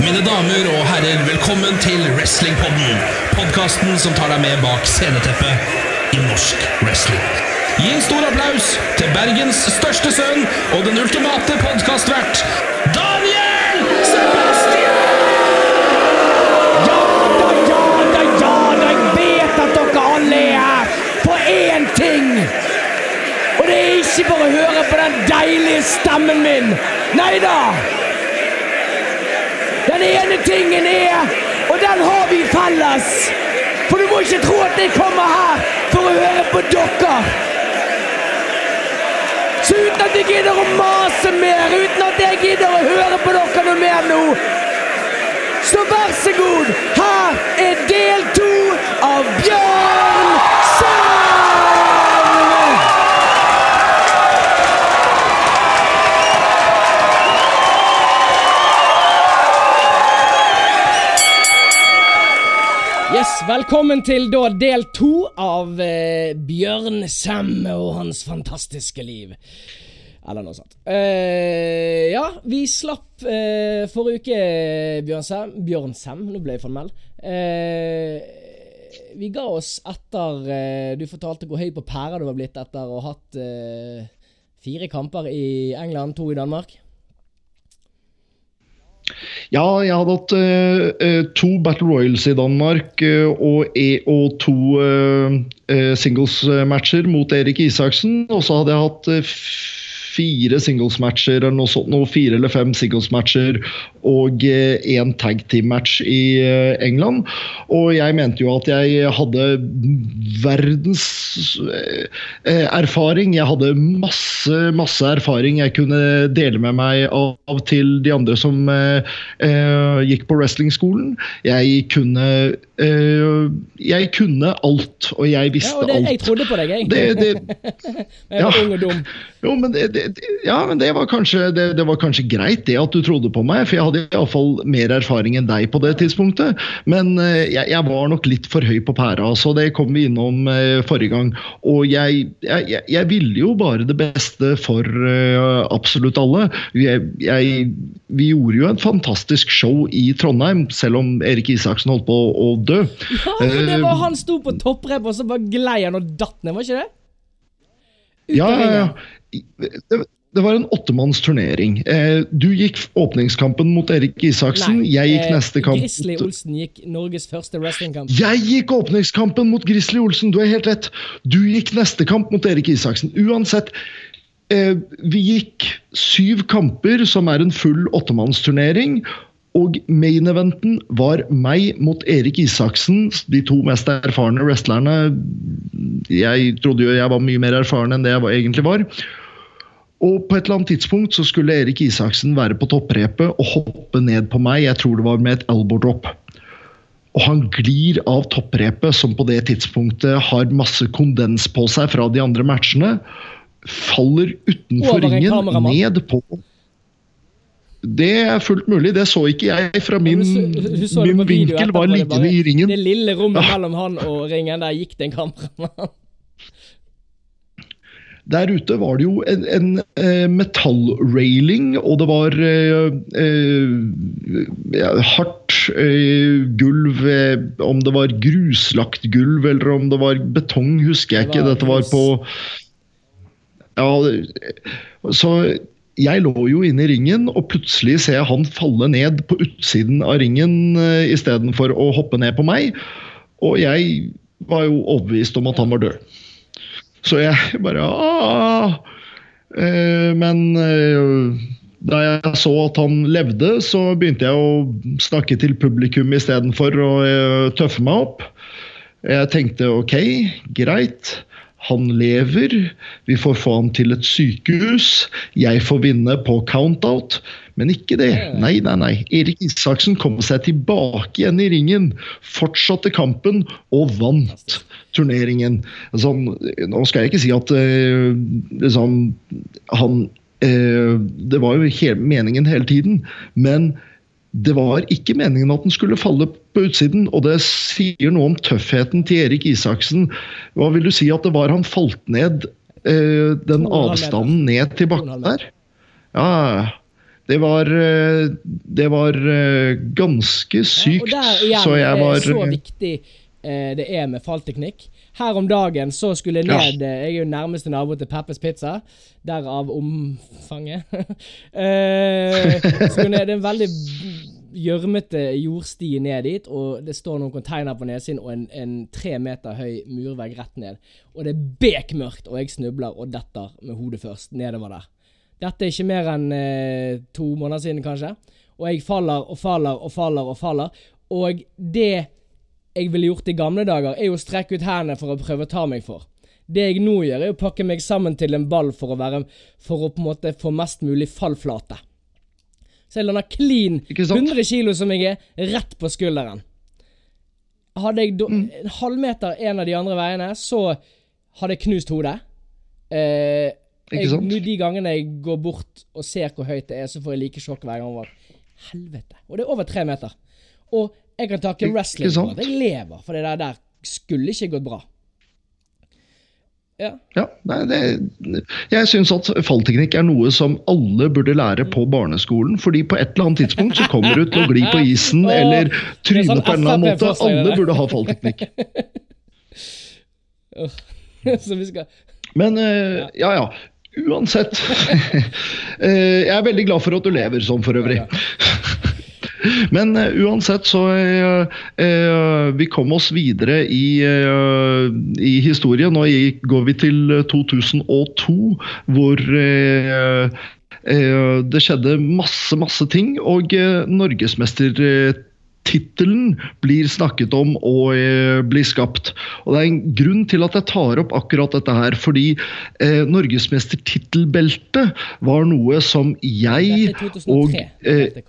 Mine damer og herrer, velkommen til Wrestlingpodden. Podkasten som tar deg med bak sceneteppet i norsk wrestling. Gi en stor applaus til Bergens største sønn og den ultimate podkastvert, Daniel Sebastian! Ja da, ja da, ja da, jeg vet at dere alle er her på én ting. Og det er ikke for å høre på den deilige stemmen min. Nei da. Den ene tingen er, og den har vi felles. For du må ikke tro at jeg kommer her for å høre på dere. Så uten at jeg gidder å mase mer, uten at jeg gidder å høre på dere noe mer nå, så vær så god, her er del to av Bjørn velkommen til da del to av eh, Bjørn Sem og hans fantastiske liv. Eller noe sånt. Eh, ja, vi slapp eh, forrige uke Bjørn Sem. Bjørn Sem, nå ble jeg formell. Eh, vi ga oss etter eh, Du fortalte hvor høy på pæra du var blitt etter å ha hatt eh, fire kamper i England, to i Danmark. Ja, jeg hadde hatt eh, to Battle Royals i Danmark uh, og, e og to uh, singles-matcher mot Erik Isaksen. Og så hadde jeg hatt fire singles-matcher eller noe sånt, noe, fire eller fem singles-matcher og én tag team-match i eh, England. Og jeg mente jo at jeg hadde verdens eh, eh, erfaring. Jeg hadde masse, masse erfaring jeg kunne dele med meg av, til de andre som eh, eh, gikk på wrestlingskolen. Jeg kunne eh, Jeg kunne alt, og jeg Ja, visste og det, alt. jeg trodde på deg, jeg. Det, det, jeg var ja. ung og dum. jo, men det, det- ja, men det var, kanskje, det, det var kanskje greit det at du trodde på meg, for jeg hadde iallfall mer erfaring enn deg på det tidspunktet. Men eh, jeg, jeg var nok litt for høy på pæra, så det kom vi innom eh, forrige gang. Og jeg, jeg, jeg- ville jo bare det beste for eh, absolutt alle. Vi gjorde jo et fantastisk show i Trondheim, selv om Erik Isaksen holdt på å, dø. Ja, det var han sto på topprep, og så bare glei han og datt ned, var ikke det? Ja, ja, ja. Det, var en åttemannsturnering. Eh, du gikk åpningskampen mot Erik Isaksen. jeg gikk eh, neste kamp Grizzly Olsen gikk Norges første wrestlingkamp. Jeg gikk åpningskampen mot Grizzly Olsen, du har helt rett. Du gikk neste kamp mot Erik Isaksen. Uansett, eh, vi gikk syv kamper, som er en full åttemannsturnering. Og main-eventen var meg mot Erik Isaksen, de to mest erfarne wrestlerne. Jeg trodde jo jeg var mye mer erfaren enn det jeg egentlig var. Og på et eller annet tidspunkt så skulle Erik Isaksen være på topprepet og hoppe ned på meg. Jeg tror det var med et elbow drop. Og han glir av topprepet, som på det tidspunktet har masse kondens på seg fra de andre matchene. Faller utenfor ringen, ned på Det er fullt mulig. Det så ikke jeg fra min, så min vinkel. Var liggende i ringen. Det lille rommet Ja. mellom han og ringen, der gikk det en kameramann. Der ute var det jo en, en eh, metallrailing, og det var eh, eh, hardt eh, gulv eh, Om det var gruslagt gulv eller om det var betong, husker jeg Det ikke. Dette var på Ja, så jeg lå jo inne i ringen, og plutselig ser jeg han falle ned på utsiden av ringen uh, istedenfor å hoppe ned på meg. Og jeg var jo overbevist om at han var død. Så jeg bare! Eh, Men eh, da jeg så at han levde, så begynte jeg å snakke til publikum istedenfor å eh, tøffe meg opp. Jeg tenkte ok, greit. Han lever. Vi får få han til et sykehus. Jeg får vinne på countout. Men ikke det. Nei, nei, nei. Erik Isaksen kom seg tilbake igjen i ringen. Fortsatte kampen og vant turneringen. Sånn, nå skal jeg ikke si at eh, liksom, han eh, Det var jo he meningen hele tiden, men det var ikke meningen at den skulle falle på utsiden, og det sier noe om tøffheten til Erik Isaksen. Hva vil du si at det var han falt ned eh, den avstanden ned til bakken der? Ja, Det var, eh, det var eh, ganske sykt, Ja, og der igjen så jeg er var så viktig eh, det er med fallteknikk. Her om dagen så skulle jeg ned ja. Jeg er jo nærmeste nabo til Peppes Pizza, derav omfanget. eh, det er en veldig gjørmete jordsti ned dit, og det står noen konteiner på nedsiden og en, en tre meter høy murvegg rett ned. Og det er bekmørkt, og jeg snubler og detter med hodet først nedover der. Dette er ikke mer enn eh, to måneder siden, kanskje. Og jeg faller og faller og faller og faller. Og det jeg ville gjort i gamle dager, er jo å strekke ut hendene for å prøve å ta meg for. Det jeg nå gjør, er å pakke meg sammen til en ball for å, være, for å på en måte få mest mulig fallflate. Så jeg lander clean 100 kilo som jeg er, rett på skulderen. Hadde jeg do, Mm. en halvmeter en av de andre veiene, så hadde jeg knust hodet. Eh, jeg, De gangene jeg går bort og ser hvor høyt det er, så får jeg like sjokk hver gang. over. Helvete. Og det er over tre meter. Og jeg kan takke wrestling for at jeg lever, for det der, der skulle ikke gått bra. Ja. Ja, nei, det, jeg syns at fallteknikk er noe som alle burde lære på barneskolen. fordi på et eller annet tidspunkt så kommer du til å gli på isen Åh, eller er tryne sånn på en eller annen måte. Alle burde ha fallteknikk. Men eh, ja ja. Uansett. Eh, jeg er veldig glad for at du lever sånn for øvrig. Men eh, uansett så eh, eh, Vi kom oss videre i, i historien. Nå går vi til eh, 2002, hvor det skjedde masse, masse ting. Og norgesmestertittelen blir snakket om og blir skapt. Og Det er en grunn til at jeg tar opp akkurat dette her. Fordi eh, norgesmestertittelbeltet var noe som jeg og 2003 eh.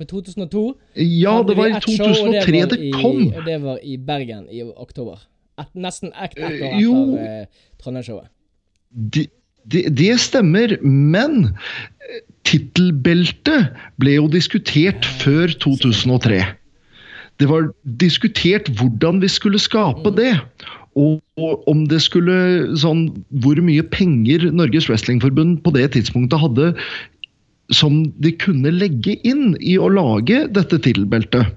For 2002 Ja, det var i ett show, og 2003 var det kom! Og det var i Bergen i oktober. Et, nesten ett et år Eh, etter eh, Trondheimsshowet. Det, det, det stemmer, men eh, tittelbeltet ble jo diskutert før 2003. Det var diskutert hvordan vi skulle skape det. Og, og om det skulle sånn Hvor mye penger Norges Wrestlingforbund på det tidspunktet hadde som de kunne legge inn i å lage dette tittelbeltet.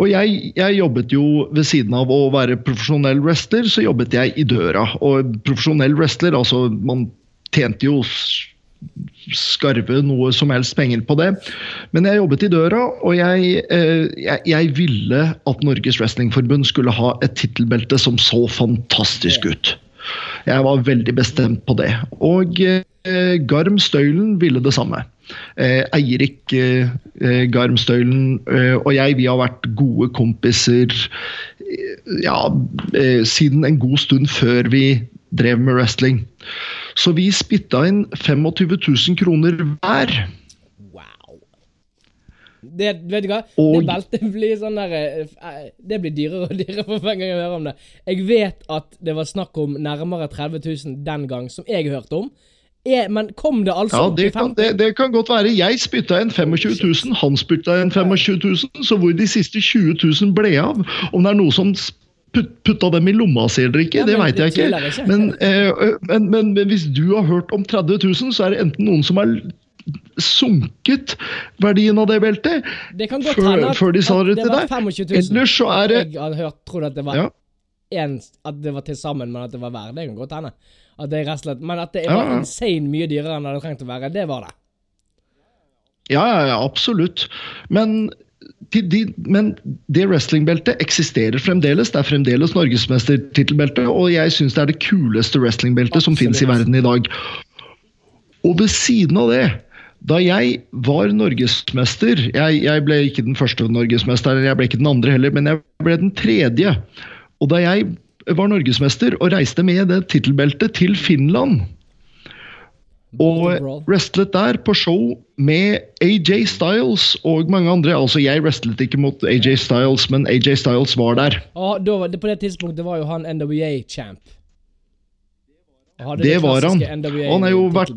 Og jeg, jeg jobbet jo ved siden av å være profesjonell wrestler, så jobbet jeg i døra. Og profesjonell wrestler, altså man tjente jo skarve noe som helst penger på det. Men jeg jobbet i døra, og jeg, eh, jeg, jeg ville at Norges Wrestlingforbund skulle ha et tittelbelte som så fantastisk ut. Jeg var veldig bestemt på det. Og eh, Garm Støylen ville det samme. Eh, Eirik eh, eh, Garm Støylen eh, og jeg vi har vært gode kompiser eh, ja, eh, siden en god stund før vi drev med wrestling. Så vi spytta inn 25 000 kroner hver. Wow. Det, vet du hva? Og- Det beltet blir sånn der eh, eh, Det blir dyrere og dyrere for hver gang jeg hører om det. Jeg vet at det var snakk om nærmere 30 000 den gang, som jeg hørte om. Er, men kom det altså Ja, det kan, det, det kan godt være. Jeg spytta inn 25 000, han spytta inn 25 000. Så hvor de siste 20 000 ble av, om det er noe som put, putta dem i lomma si eller ikke, Ja, det veit jeg ikke. ikke. Men, eh, men, men, men hvis du har hørt om 30 000, så er det enten noen som har sunket verdien av det beltet, Det kan godt før- hende at, før de sa det til deg. 25 000. Ellers så er det Jeg hadde hørt, trodd at det var Ja. en, At det var til sammen, men at det var hver. Det kan godt hende. At det er rett og slett Men at det var ja. insane mye dyrere enn det hadde trengt å være, det var det. Ja, ja, ja, absolutt. Men, til de, men det wrestlingbeltet eksisterer fremdeles. Det er fremdeles norgesmestertittelbeltet, og jeg syns det er det kuleste wrestlingbeltet som finnes i verden i dag. Og ved siden av det da jeg var norgesmester jeg, jeg ble ikke den første norgesmesteren, jeg ble ikke den andre heller, men jeg ble den tredje. Og da jeg var norgesmester og reiste med det tittelbeltet til Finland og wrestlet der på show med AJ Styles og mange andre. Altså, jeg wrestlet ikke mot AJ Styles, men AJ Styles var der. Og da, var- det, på det tidspunktet var jo han NWA-champ. Det var han. Og han er jo vært-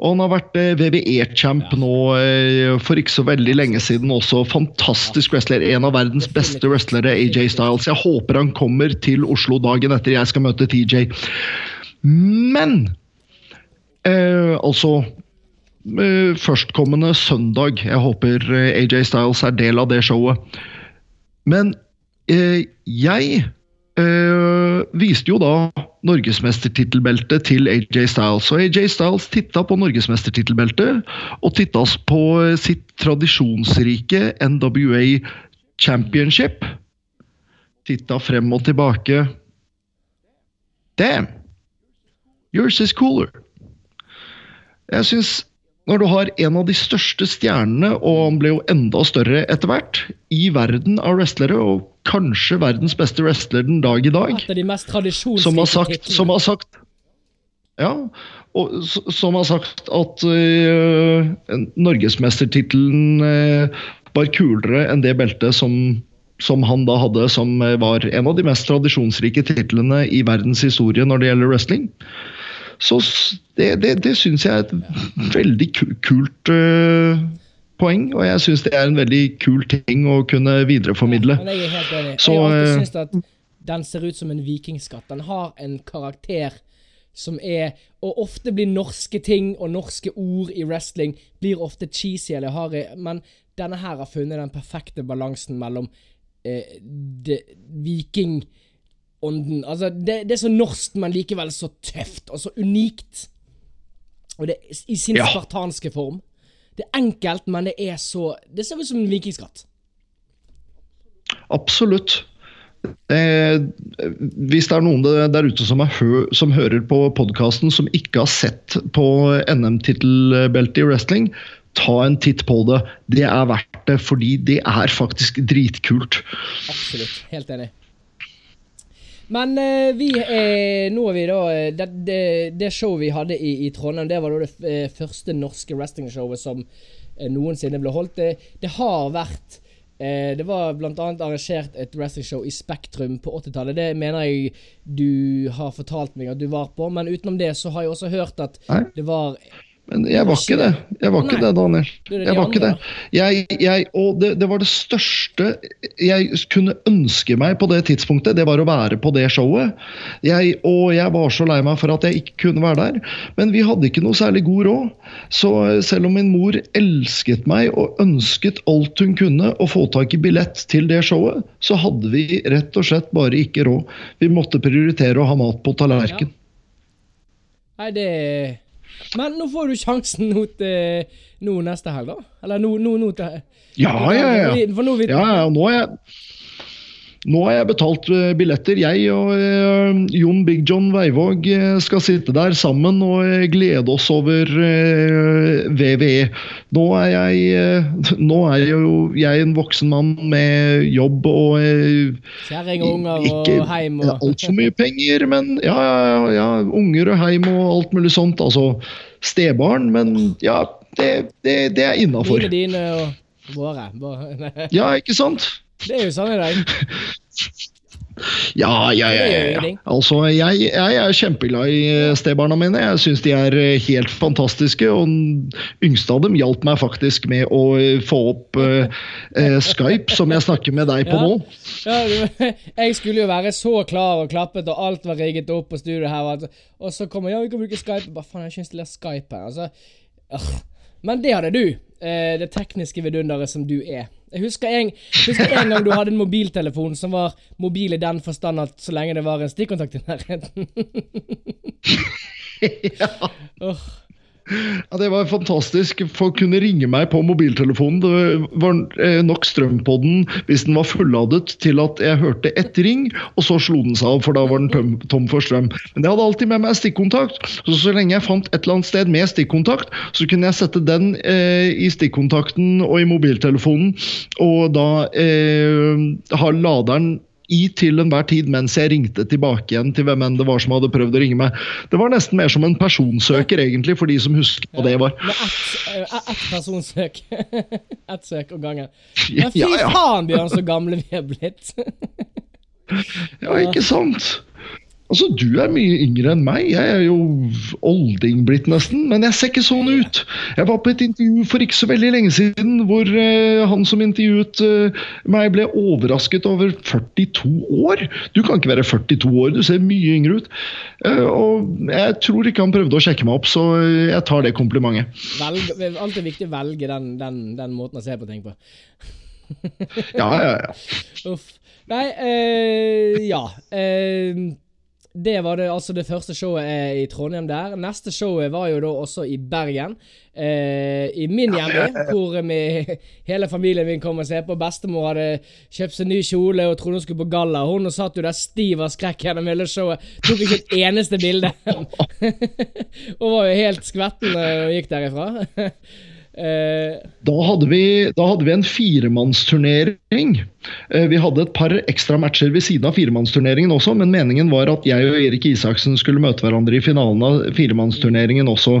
Og han har vært eh, WWE-champ nå eh, for ikke så veldig lenge siden også. Fantastisk wrestler. En av verdens beste wrestlere, AJ Styles. Jeg håper han kommer til Oslo dagen etter jeg skal møte TJ. Men Eh, altså eh, førstkommende søndag. Jeg håper eh, AJ Styles er del av det showet. Men eh, jeg eh, viste jo da norgesmestertittelbeltet til AJ Styles. Og AJ Styles titta på norgesmestertittelbeltet, og titta på sitt tradisjonsrike NWA Championship. Titta frem og tilbake. Damn! Yours is cooler. Jeg syns når du har en av de største stjernene, og han ble jo enda større etter hvert, i verden av wrestlere, og kanskje verdens beste wrestler den dag i dag som har sagt, som har sagt Ja, og som har sagt at uh, norgesmestertittelen uh, var kulere enn det beltet som, som han da hadde, som eh, var en av de mest tradisjonsrike titlene i verdens historie når det gjelder wrestling. Så det, det, det syns jeg er et veldig kult uh, poeng, og jeg syns det er en veldig kul ting å kunne videreformidle. Men jeg er helt enig. Så, jeg eh, syntes at den ser ut som en vikingskatt. Den har en karakter som er Og ofte blir norske ting og norske ord i wrestling blir ofte cheesy eller harry, men denne her har funnet den perfekte balansen mellom eh, det, vikingånden Altså, det, det er så norsk, men likevel så tøft og så unikt. Og det i sin Ja. spartanske form. Det er enkelt, men det er så Det ser ut som en vikingskatt. Absolutt. Eh, hvis det er noen der ute som, hø som hører på podkasten som ikke har sett på NM-tittelbeltet i wrestling, ta en titt på det. Det er verdt det, fordi det er faktisk dritkult. Absolutt. Helt enig. Men eh, vi er Nå er vi da eh, Det, det, det showet vi hadde i, i Trondheim, det var da det eh, første norske wrestlingshowet som eh, noensinne ble holdt. Det, det har vært eh, Det var annet arrangert et wrestlingshow i Spektrum på 80-tallet. Det mener jeg du har fortalt meg at du var på, men utenom det så har jeg også hørt at det var Men jeg var ikke det. Jeg var ikke Nei. det, Daniel. Jeg var ikke det. Jeg, jeg, og det, det var det største jeg kunne ønske meg på det tidspunktet. Det var å være på det showet. Jeg, og jeg var så lei meg for at jeg ikke kunne være der. Men vi hadde ikke noe særlig god råd. Så selv om min mor elsket meg og ønsket alt hun kunne å få tak i billett til det showet, så hadde vi rett og slett bare ikke råd. Vi måtte prioritere å ha mat på tallerken. Nei, det Men nå får du sjansen nå til nå neste helg, da. Eller nå, nå, nå til Ja, ja, ja. For nå Ja, ja, nå er jeg nå har jeg betalt eh, billetter. Jeg og eh, Jon Big John Veivåg eh, skal sitte der sammen og glede oss over VVE. Nå er jeg Nå er jo jeg en voksen mann med jobb og Kjerring og unger ikke og heim og altfor mye penger, men ja, ja, ja, unger og heim og alt mulig sånt. Altså stebarn, men ja, det, det, det er innafor. Dine, dine og våre. Ja, ikke sant? Det er jo sånn i dag. Ja, ja, ja. ja. Altså, jeg, jeg er kjempeglad i eh, stebarna mine. Jeg syns de er eh, helt fantastiske. Og den yngste av dem hjalp meg faktisk med å eh, få opp uh, Skype, som jeg snakker med deg på Ja. nå. Jeg skulle jo være så klar og klappet, og alt var rigget opp på studioet her. Og, og så kommer ja, vi kan bruke Skype. Bare faen, jeg har ikke installert Skype her. Altså. Men det hadde du. Det tekniske vidunderet som du er. Jeg husker en, husker en gang du hadde en mobiltelefon som var mobil i den forstand at så lenge det var en stikkontakt i nærheten. ja. Åh, Ja, Det var fantastisk. Folk kunne ringe meg på mobiltelefonen. Det var eh, nok strøm på den hvis den var fulladet til at jeg hørte ett ring, og så slo den seg av, for da var den tom, for strøm. Men jeg hadde alltid med meg stikkontakt, så så lenge jeg fant et eller annet sted med stikkontakt, så kunne jeg sette den eh, i stikkontakten og i mobiltelefonen, og da eh, har laderen i til enhver tid mens jeg ringte tilbake igjen til hvem enn det var som hadde prøvd å ringe meg. Det var nesten mer som en personsøker, egentlig, for de som husker hva det var. Med ett et personsøk. Ett søk om gangen. Men fy Ja, ja. faen, Bjørn, så gamle vi er blitt. Ja, ikke sant? Altså, Du er mye yngre enn meg. Jeg er jo olding blitt nesten, men jeg ser ikke sånn ut. Jeg var på et intervju for ikke så veldig lenge siden hvor uh, han som intervjuet uh, meg, ble overrasket over 42 år. Du kan ikke være 42 år, du ser mye yngre ut. Uh, og jeg tror ikke han prøvde å sjekke meg opp, så jeg tar det komplimentet. Velg, alltid viktig å velge den, den, den måten å se på ting på. Ja, ja, ja. Uff. Nei, ja. Eh, det var det, altså det første showet er i Trondheim der. Neste showet var jo da også i Bergen. Eh, I min hjemby, hvor vi, hele familien min kom og se på. Bestemor hadde kjøpt seg ny kjole og trodde hun skulle på galla. Hun satt jo der stiv av skrekk gjennom hele showet. Tok ikke et eneste bilde. og var jo helt skvetten da hun gikk derifra. Da, hadde vi, da hadde vi en firemannsturnering. Eh, vi hadde et par ekstra matcher ved siden av firemannsturneringen også, men meningen var at jeg og Erik Isaksen skulle møte hverandre i finalen av firemannsturneringen også.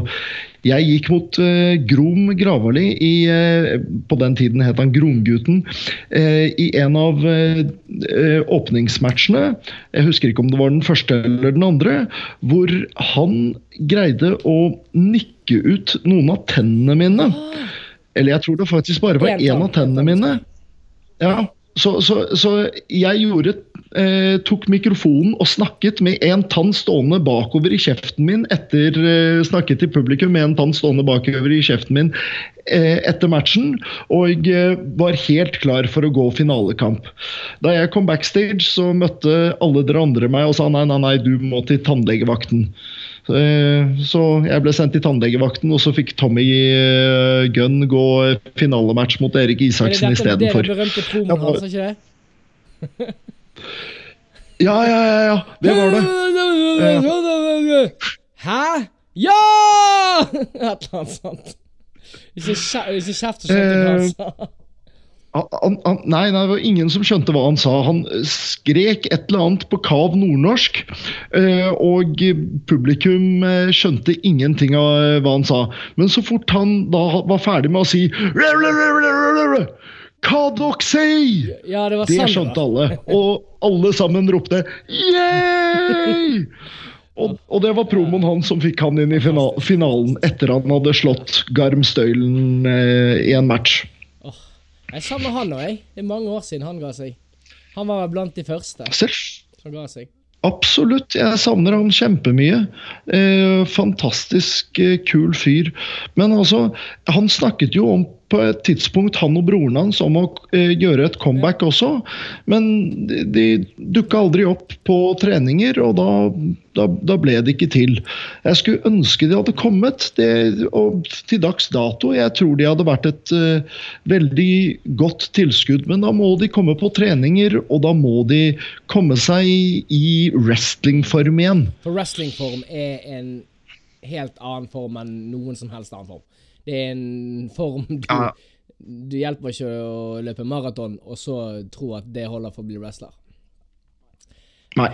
Jeg gikk mot uh, Grom Gravali i uh, På den tiden het han Gromgutten. Uh, I en av åpningsmatchene, jeg husker ikke om det var den første eller den andre, hvor han greide å nikke ut noen av tennene mine. Eller jeg tror det faktisk bare var én av tennene mine. Ja, så, så, så jeg gjorde, eh, tok mikrofonen og snakket med en tann stående bakover i kjeften min etter eh, Snakket til publikum med en tann stående bakover i kjeften min eh, etter matchen. Og eh, var helt klar for å gå finalekamp. Da jeg kom backstage, så møtte alle dere andre meg og sa nei, nei, nei, du må til tannlegevakten. Eh, så jeg ble sendt til tannlegevakten, og så fikk Tommy eh, Gunn gå finalematch mot Erik Isaksen istedenfor. Det er det berømte promoen hans, ikke det? Ja, ja, ja, ja. Det var det. Hæ? Ja! Et eller annet sånt. Ikke kjeft og skjønte hva han sa. Han, han, nei, nei, det var ingen som skjønte hva han sa. Han skrek et eller annet på kav nordnorsk. Eh, og publikum eh, skjønte ingenting av hva han sa. Men så fort han da var ferdig med å si Sier? Ja, det, det skjønte alle. Og alle sammen ropte yeah! Og, og, det var promoen hans som fikk han inn i finalen etter han hadde slått Garm Støylen eh, i en match. Jeg savner han òg, jeg. Det er mange år siden han ga seg. Han var blant de første Selv. som ga seg. Absolutt, jeg savner ham kjempemye. Eh, fantastisk eh, kul fyr. Men altså, han snakket jo om på et tidspunkt, han og broren hans, om å eh, gjøre et comeback også. Men de, de dukka aldri opp på treninger, og da, da, da, ble det ikke til. Jeg skulle ønske de hadde kommet, det, og til dags dato. Jeg tror de hadde vært et uh, veldig godt tilskudd, men da må de komme på treninger, og da må de komme seg i, i wrestlingform igjen. For wrestlingform er en helt annen form enn noen som helst annen form. Det er en form du, ja. du hjelper ikke å løpe maraton og så tro at det holder for å bli wrestler. Nei.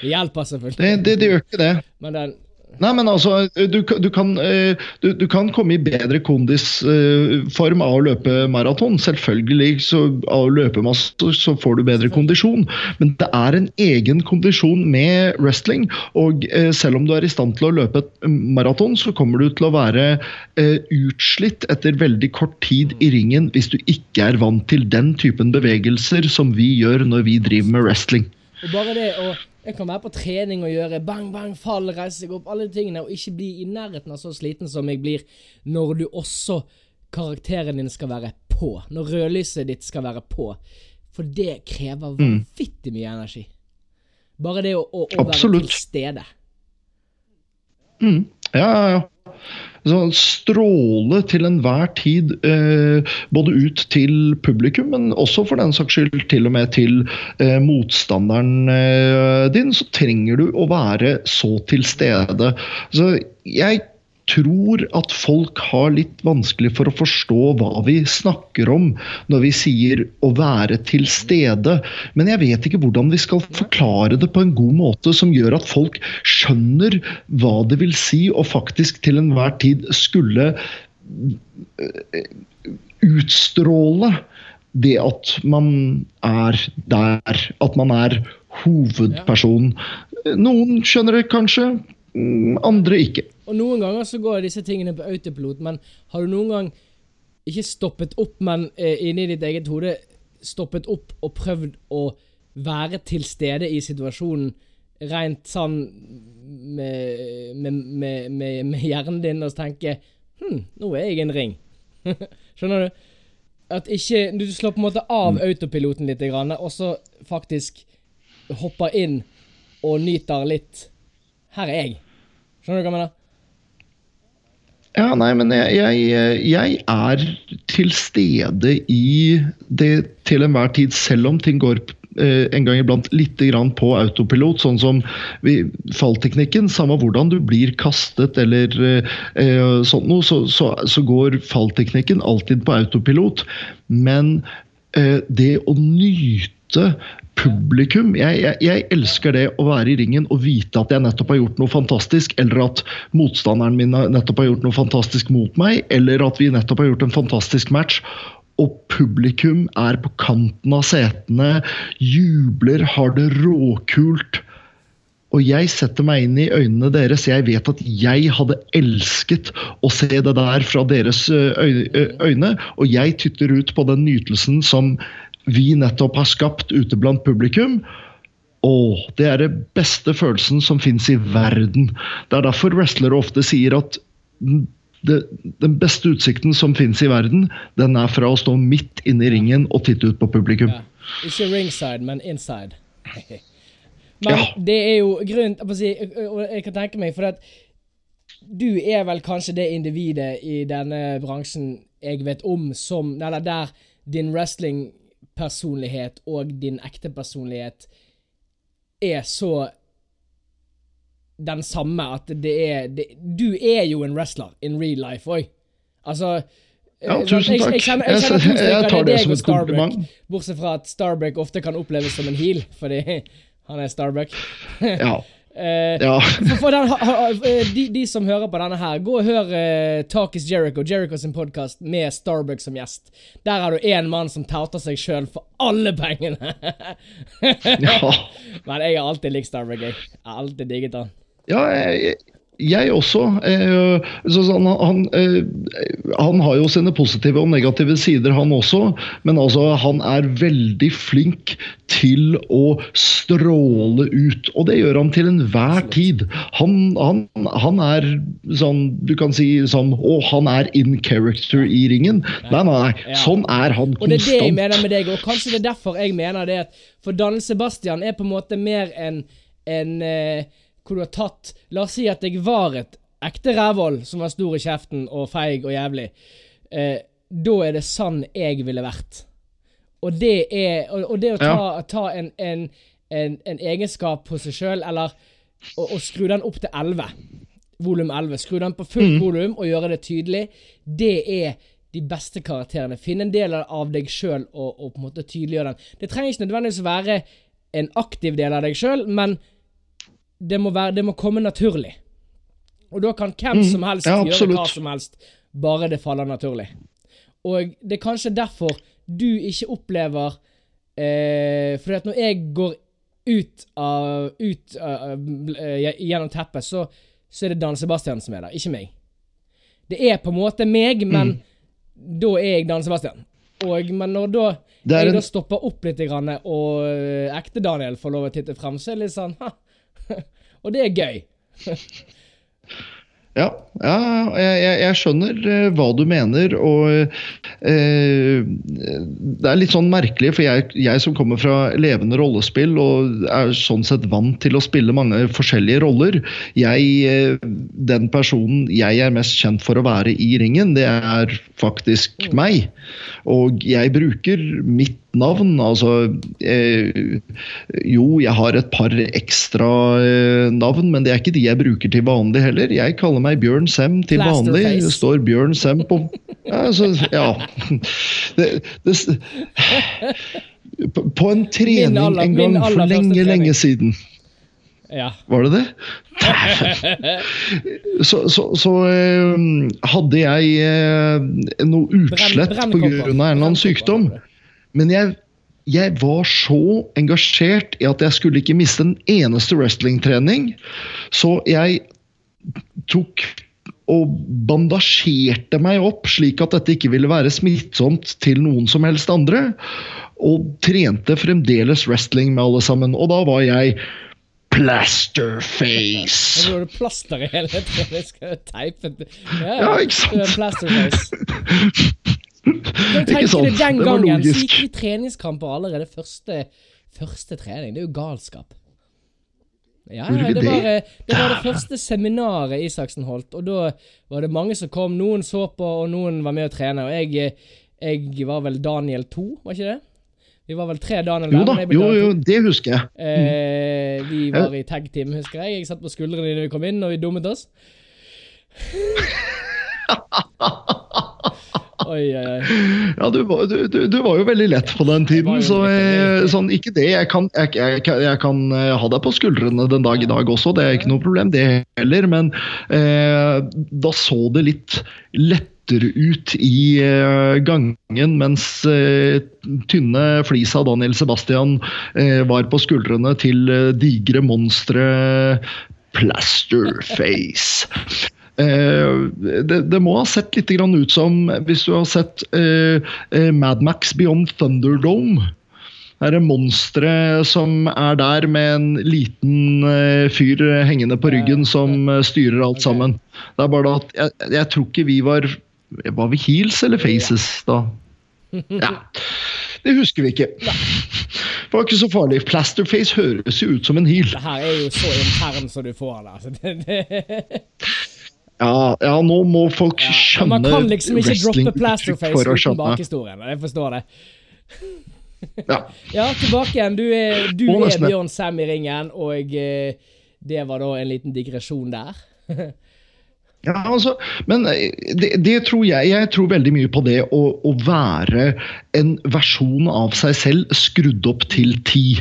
Det hjelper selvfølgelig. Det, det, det gjør ikke det. Men den, Nei, men altså, du, du, kan, eh, du, du, kan, komme i bedre kondisform av å løpe maraton. Selvfølgelig. Så av å løpe masse så får du bedre kondisjon. Men det er en egen kondisjon med wrestling. Og eh, selv om du er i stand til å løpe et maraton, så kommer du til å være eh, utslitt etter veldig kort tid i ringen hvis du ikke er vant til den typen bevegelser som vi gjør når vi driver med wrestling. Og bare det å jeg kan være på trening og gjøre bang, bang, fall, reise seg opp, alle tingene, og ikke bli i nærheten av så sliten som jeg blir når du også karakteren din skal være på. Når rødlyset ditt skal være på. For det krever mm. vanvittig mye energi. Bare det å, å, å være til stede. Mm. Ja, ja, ja Så stråle til enhver tid, eh, både ut til publikum, men også for den saks skyld til og med til eh, motstanderen eh, din, så trenger du å være så til stede. Så jeg tror at folk har litt vanskelig for å forstå hva vi snakker om når vi sier å være til stede. Men jeg vet ikke hvordan vi skal forklare det på en god måte som gjør at folk skjønner hva det vil si å faktisk til enhver tid skulle eh, utstråle det at man er der. At man er hovedpersonen. Noen skjønner det kanskje, andre ikke. Og noen ganger så går disse tingene på autopilot, men har du noen gang ikke stoppet opp, men eh, inni ditt eget hode stoppet opp og prøvd å være til stede i situasjonen rent sånn med, med, med, med, med hjernen din og tenke Hm, nå er jeg en ring. Skjønner du? At ikke Du slår på en måte av autopiloten litt, og så faktisk hopper inn og nyter litt Her er jeg. Skjønner du hva jeg mener? Ja, nei, men jeg, jeg, jeg er til stede i det til enhver tid, selv om ting går eh, en gang iblant litt på autopilot. Sånn som fallteknikken, samme hvordan du blir kastet eller eh, sånt noe, så, så, så, går fallteknikken alltid på autopilot. Men eh, det å nyte publikum. Jeg, jeg, jeg, elsker det å være i ringen og vite at jeg nettopp har gjort noe fantastisk, eller at motstanderen min nettopp har gjort noe fantastisk mot meg, eller at vi nettopp har gjort en fantastisk match. Og publikum er på kanten av setene, jubler, har det råkult. Og jeg setter meg inn i øynene deres. Jeg vet at jeg hadde elsket å se det der fra deres øyne. Og jeg tytter ut på den nytelsen som vi nettopp har skapt ute blant publikum. Åh, det er det beste følelsen som fins i verden. Det er derfor wrestlere ofte sier at det, den beste utsikten som fins i verden, den er fra å stå midt inne i ringen og titte ut på publikum. Ja. Ikke ringside, men inside. men ja. det er jo grunnen si, Og jeg kan tenke meg, for at du er vel kanskje det individet i denne bransjen jeg vet om som Eller der din wrestling personlighet og din ekte personlighet er så den samme at det er det, Du er jo en wrestler in real life òg. Altså ja, tusen takk. Jeg, jeg, kjenner, jeg, kjenner jeg, jeg tar det som et kompliment. Bortsett fra at Starbuck ofte kan oppleves som en heal, fordi han er Starbuck. ja. Uh, ja. for, for den, uh, de, de, som hører på denne her, gå og hør uh, Talk is Jericho, Jericho sin podkast med Starbuck som gjest. Der har du én mann som touter seg sjøl for alle pengene! ja. Men jeg har alltid likt Starbuck. Jeg har alltid digget han. Ja, jeg, jeg også. Eh, sånn, han, eh, han, har jo sine positive og negative sider, han også. Men altså, han er veldig flink til å stråle ut. Og det gjør han til enhver tid. Han, han, han er sånn Du kan si sånn Å, han er in character i ringen. Nei, nei, nei. Sånn er han konstant. Og det er det jeg mener med deg, og kanskje det er derfor jeg mener det. For Daniel Sebastian er på en måte mer en, en eh, hvor du har tatt La oss si at jeg var et ekte rævhold som var stor i kjeften og feig og jævlig. Eh, da er det sann jeg ville vært. Og det er Og, og det å ta, ja. ta en, en, en, en, egenskap på seg sjøl, eller å, skru den opp til 11, volum 11, skru den på fullt mm. volum og gjøre det tydelig, det er de beste karakterene. Finn en del av deg sjøl og, og, på en måte tydeliggjøre den. Det trenger ikke nødvendigvis være en aktiv del av deg sjøl, men det må, være, det må komme naturlig. Og da kan hvem mm, som helst ja, gjøre hva som helst, bare det faller naturlig. Og det er kanskje derfor du ikke opplever eh, For at når jeg går ut av ut uh, gjennom teppet, så, så, er det Dan Sebastian som er der, ikke meg. Det er på en måte meg, men mm. da er jeg Dan Sebastian. Og, men når da jeg en... da stopper opp litt, og uh, ekte Daniel får lov å titte frem, så er det litt sånn ha, Og det er gøy. Ja, ja jeg, jeg, skjønner uh, hva du mener. Og eh, det er litt sånn merkelig, for jeg, jeg, som kommer fra levende rollespill og er sånn sett vant til å spille mange forskjellige roller jeg, uh, Den personen jeg er mest kjent for å være i ringen, det er faktisk mm. meg. Og jeg bruker mitt navn. Altså eh, Jo, jeg har et par ekstra eh, navn, men det er ikke de jeg bruker til vanlig heller. Jeg kaller meg Bjørn Sem til vanlig. Det står Bjørn Sem på Ja. Ja. Det, det, på en trening aller, en gang for lenge, lenge siden. Ja. Var det det? så, så, så øh, hadde jeg øh, noe utslett pga. en eller annen sykdom. Men jeg, jeg var så engasjert i at jeg skulle ikke miste en eneste wrestlingtrening, så jeg tok og bandasjerte meg opp slik at dette ikke ville være smittsomt til noen som helst andre. Og trente fremdeles wrestling med alle sammen. Og da var jeg Plasterface. Har du plaster i hele tiden. Skal jeg teipe det? Ja, ikke sant? Er plasterface. Ikke sant? det Det var gangen, så logisk. gikk vi treningskamper allerede første, første trening. Det er jo galskap. Ja, ja, det, det? var, eh, det var det første seminaret Isaksen holdt, og da var det mange som kom. Noen så på, og noen var med å trene. Og jeg, eh, jeg var vel Daniel 2, var ikke det? Vi var vel tre Daniel Jo da, jo, jo, det husker jeg. Eh, vi var i tag-team, husker jeg. Jeg satt på skuldrene da vi kom inn, og vi dummet oss. Oi, oi, oi. Ja, du, du, du, du var jo veldig lett på den tiden, så litt- eh, sånn, ikke det. Jeg kan, jeg, jeg, kan- jeg kan eh, ha deg på skuldrene den dag i dag også, det er ikke noe problem, det heller. Men eh, da så det litt lettere ut i eh, gangen, mens eh, tynne flis av Daniel Sebastian eh, var på skuldrene til digre monstre Plasterface. Eh, det, det må ha sett litt grann ut som hvis du har sett eh, Madmax Mad Max Beyond Thunderdome. Det er monstre som er der med en liten eh, fyr hengende på ryggen som eh, styrer alt sammen. Det er bare det at jeg, jeg tror ikke vi var Var vi heels eller faces da? Ja. Det husker vi ikke. Det var ikke så farlig. Plasterface høres jo ut som en heel. Det her er jo så intern som du får det. Ja, ja, nå må folk ja. skjønne man kan liksom ikke droppe Plasterface uten bakhistorien. Jeg forstår det. Ja. Ja, tilbake igjen. Du er, du er. Bjørn Sam i ringen, og eh, det var da en liten digresjon der. Ja, altså, men eh, det, det tror jeg Jeg tror veldig mye på det å, å være en versjon av seg selv skrudd opp til ti.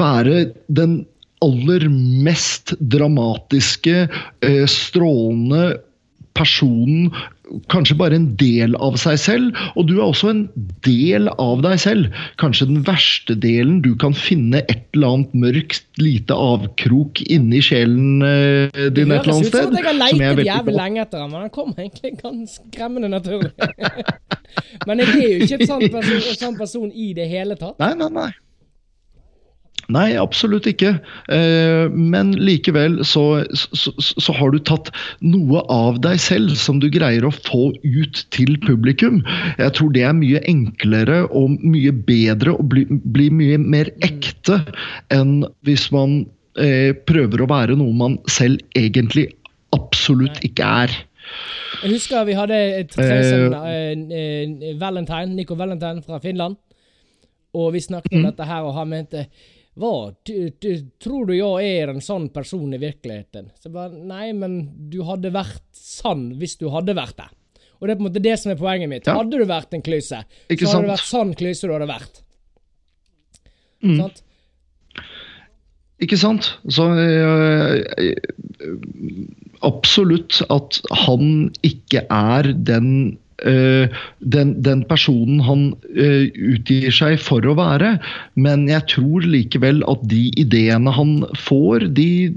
Være den aller mest dramatiske, eh, strålende personen. Kanskje bare en del av seg selv, og du er også en del av deg selv. Kanskje den verste delen. Du kan finne et eller annet mørkt, lite avkrok inni sjelen eh, din et eller høres annet ut som sted. at jeg har som jeg er leitet jævlig glad lenge etter ham, men han kom egentlig ganske skremmende naturlig. men jeg er jo ikke en sånn person, en sånn person i det hele tatt. Nei, nei, nei. Nei, absolutt ikke. Eh, men likevel så, så, så har du tatt noe av deg selv som du greier å få ut til publikum. Jeg tror det er mye enklere og mye bedre og bli, bli mye mer ekte enn hvis man eh, prøver å være noe man selv egentlig absolutt ikke er. Jeg husker vi hadde et eh, Valentine, Nico Valentine fra Finland. Og vi snakket om dette her, og han mente hva, du, du, tror du jeg er en sann person i virkeligheten? Så jeg bare, nei, men du hadde vært sann hvis du hadde vært det. Og det er på en måte det som er poenget mitt. Ja. Hadde du vært en klyse, Ikke så hadde sant? det vært sann klyse du hadde vært. Mm. Sant? Ikke sant? Så øh, Absolutt at han ikke er den øh, den, den personen han øh, utgir seg for å være. Men jeg tror likevel at de ideene han får, de,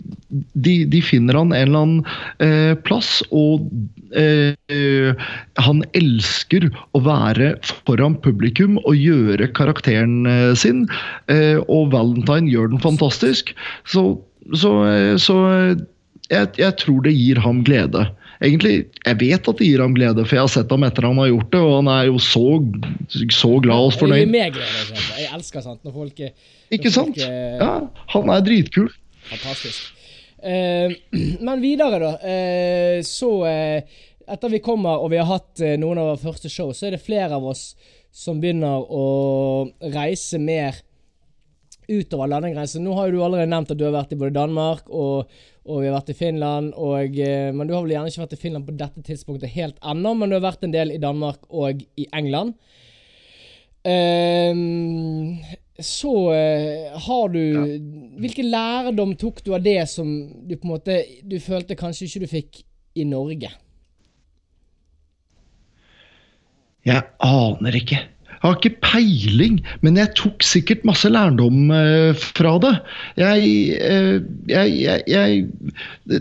de, de finner han en eller annen øh, plass. Og han elsker å være foran publikum og gjøre karakteren sin. Eh, og Valentine gjør den fantastisk. Så, så, eh, så eh, jeg, jeg tror det gir ham glede. Egentlig, Jeg vet at det gir ham glede, for jeg har sett ham etter han har gjort det, og han er jo så, så glad og Jeg fornøyd. meg glede. altså. Jeg elsker sånt når folk når Ikke når folk sant? er- Ja, Han er dritkul. Fantastisk. Eh, men videre, da. Eh, så eh, Etter vi kommer og vi har hatt eh, noen av våre første show, så er det flere av oss som begynner å reise mer utover landegrensen. Nå har jo du allerede nevnt at du har vært i både Danmark og, og vi har vært i Finland. Og, eh, men du har vel gjerne ikke vært i Finland på dette tidspunktet helt ennå, men du har vært en del i Danmark og i England. Um, så eh, har du Hvilken lærdom tok du av det som du på en måte Du følte kanskje ikke du fikk i Norge? Jeg aner ikke. Jeg har ikke peiling, men jeg tok sikkert masse lærdom eh, fra det. Jeg, eh, jeg, jeg, jeg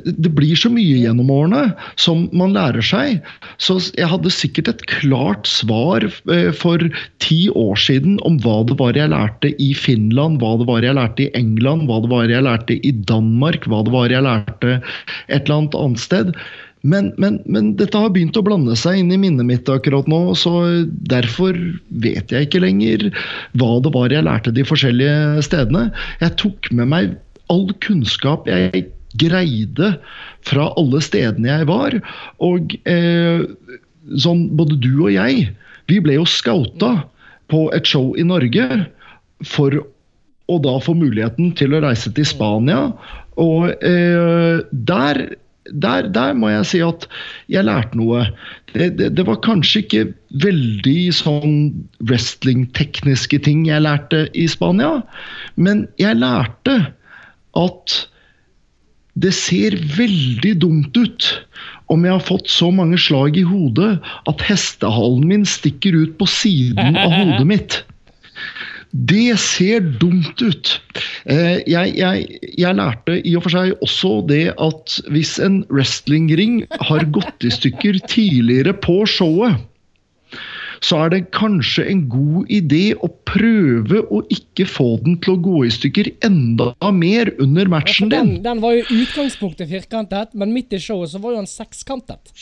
det, blir så mye gjennom årene som man lærer seg. Så jeg hadde sikkert et klart svar eh, for ti år siden om hva det var jeg lærte i Finland, hva det var jeg lærte i England, hva det var jeg lærte i Danmark, hva det var jeg lærte et eller annet annet sted. Men, men, men, dette har begynt å blande seg inn i minnet mitt akkurat nå, så derfor vet jeg ikke lenger hva det var jeg lærte de forskjellige stedene. Jeg tok med meg all kunnskap jeg greide fra alle stedene jeg var. Og eh, sånn, både du og jeg, vi ble jo skauta på et show i Norge for å da få muligheten til å reise til Spania. Og eh, der der, der, må jeg si at jeg lærte noe. Det, det, det var kanskje ikke veldig sånn wrestlingtekniske ting jeg lærte i Spania, men jeg lærte at det ser veldig dumt ut om jeg har fått så mange slag i hodet at hestehalen min stikker ut på siden av hodet mitt. Det ser dumt ut. Eh, jeg, jeg, jeg, lærte i og for seg også det at hvis en wrestlingring har gått i stykker tidligere på showet, så er det kanskje en god idé å prøve å ikke få den til å gå i stykker enda mer under matchen din. Den, den var jo utgangspunktet firkantet, men midt i showet så var jo den sekskantet.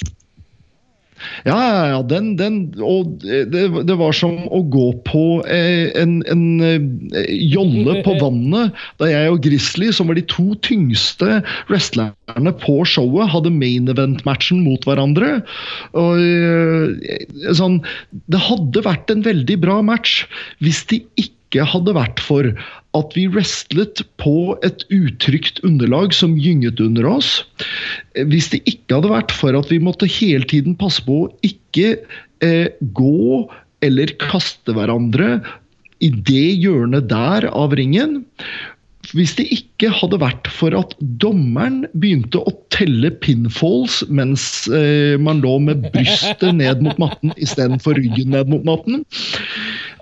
Ja, ja, den, den Og det, det, var som å gå på eh, en, en eh, jolle på vannet da jeg og Grizzly, som var de to tyngste wrestlerne på showet, hadde main event-matchen mot hverandre. Og, eh, sånn, det hadde vært en veldig bra match hvis de ikke hadde vært for at vi wrestlet på et utrygt underlag som gynget under oss. Hvis det ikke hadde vært for at vi måtte hele tiden passe på å ikke eh, gå eller kaste hverandre i det hjørnet der av ringen. Hvis det ikke hadde vært for at dommeren begynte å telle pinfalls mens eh, man lå med brystet ned mot matten istedenfor ryggen ned mot matten.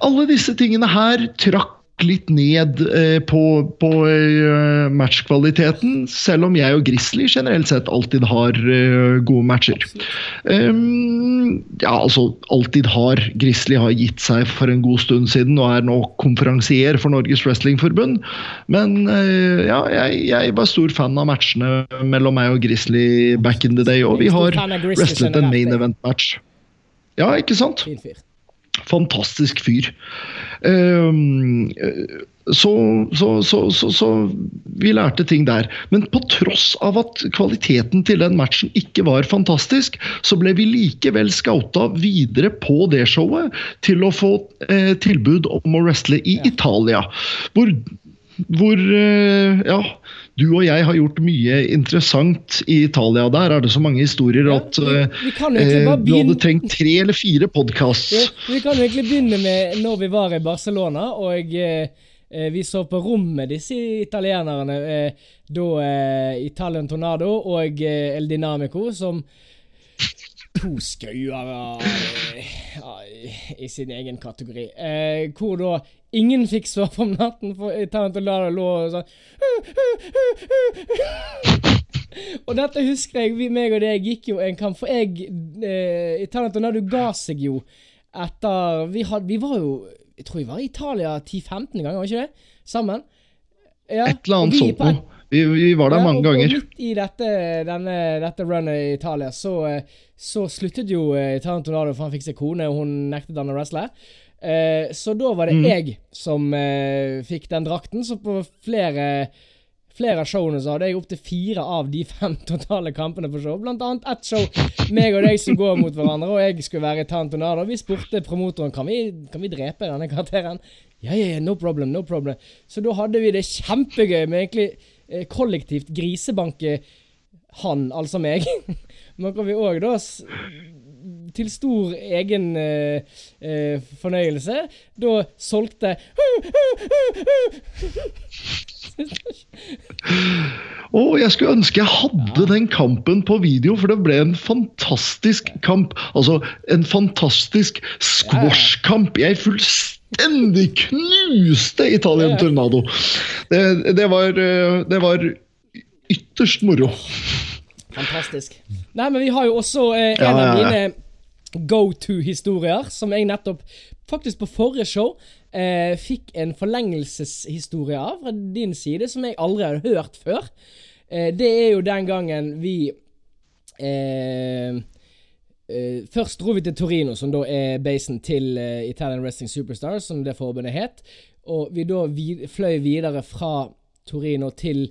Alle disse tingene her trakk litt ned eh, på, på eh, matchkvaliteten, selv om jeg og Grizzly generelt sett alltid har eh, gode matcher. Um, ja, altså alltid har. Grizzly har gitt seg for en god stund siden og er nå konferansier for Norges Wrestlingforbund. Men uh, ja, jeg, jeg, var stor fan av matchene mellom meg og Grizzly back in the day, og vi har wrestlet en main event-match. Ja, ikke sant? Fantastisk fyr. Ehm, så, så, så, så, vi lærte ting der. Men på tross av at kvaliteten til den matchen ikke var fantastisk, så ble vi likevel scouta videre på det showet til å få eh, tilbud om å wrestle i Italia. Hvor, hvor eh, Ja du og jeg har gjort mye interessant i Italia. Der er det så mange historier at ja, vi, vi eh, du hadde trengt tre eller fire podkast. Ja, vi kan egentlig begynne med når vi var i Barcelona og eh, eh vi så på rommet disse italienerne. Eh, da eh, Italian Tornado og eh, El Dinamico, som to skauere i sin egen kategori. hvor da Ingen fikk sove om natten, for Tarantulada lå og sånn Og dette husker jeg, vi, meg og deg gikk jo en kamp, for jeg eh, Tarantulada ga seg jo etter vi, had, vi var jo Jeg tror vi var i Italia 10-15 ganger, var ikke det? Sammen. Ja, Et eller annet sånt noe. Vi, vi, var der ja, mange og, ganger. Og midt i dette, denne, dette runnet i Italia, så, eh, så sluttet jo Tarantonado, for han fikk seg kone, og hun nektet han å wrestle. Eh, så da var det mm. jeg som eh, fikk den drakten. Så på flere Flere av showene så hadde jeg opptil fire av de fem totale kampene på show. Blant annet ett show meg og deg som går mot hverandre, og jeg skulle være Tantonado. Vi spurte promotoren kan vi kan vi drepe denne karakteren. Ja, ja, ja, no problem, no problem. Så da hadde vi det kjempegøy med egentlig eh, kollektivt grisebanke han, altså meg. Men kan vi òg da til stor egen eh, eh, fornøyelse, da solgte Å, jeg skulle ønske jeg hadde den kampen på video, for det ble en fantastisk kamp. Altså, en fantastisk squashkamp. Jeg fullstendig knuste Italian Tornado. Det, det, var, eh, det var ytterst moro. Fantastisk. Nei, men vi har jo også eh, en Ja, ja, av dine mine go to-historier, som jeg nettopp, faktisk på forrige show, eh, fikk en forlengelseshistorie av fra din side, som jeg aldri hadde hørt før. Eh, det er jo den gangen vi eh, eh, Først dro vi til Torino, som da er basen til uh, Italian Wrestling Superstars, som det forbundet het. Og vi da vid fløy videre fra Torino til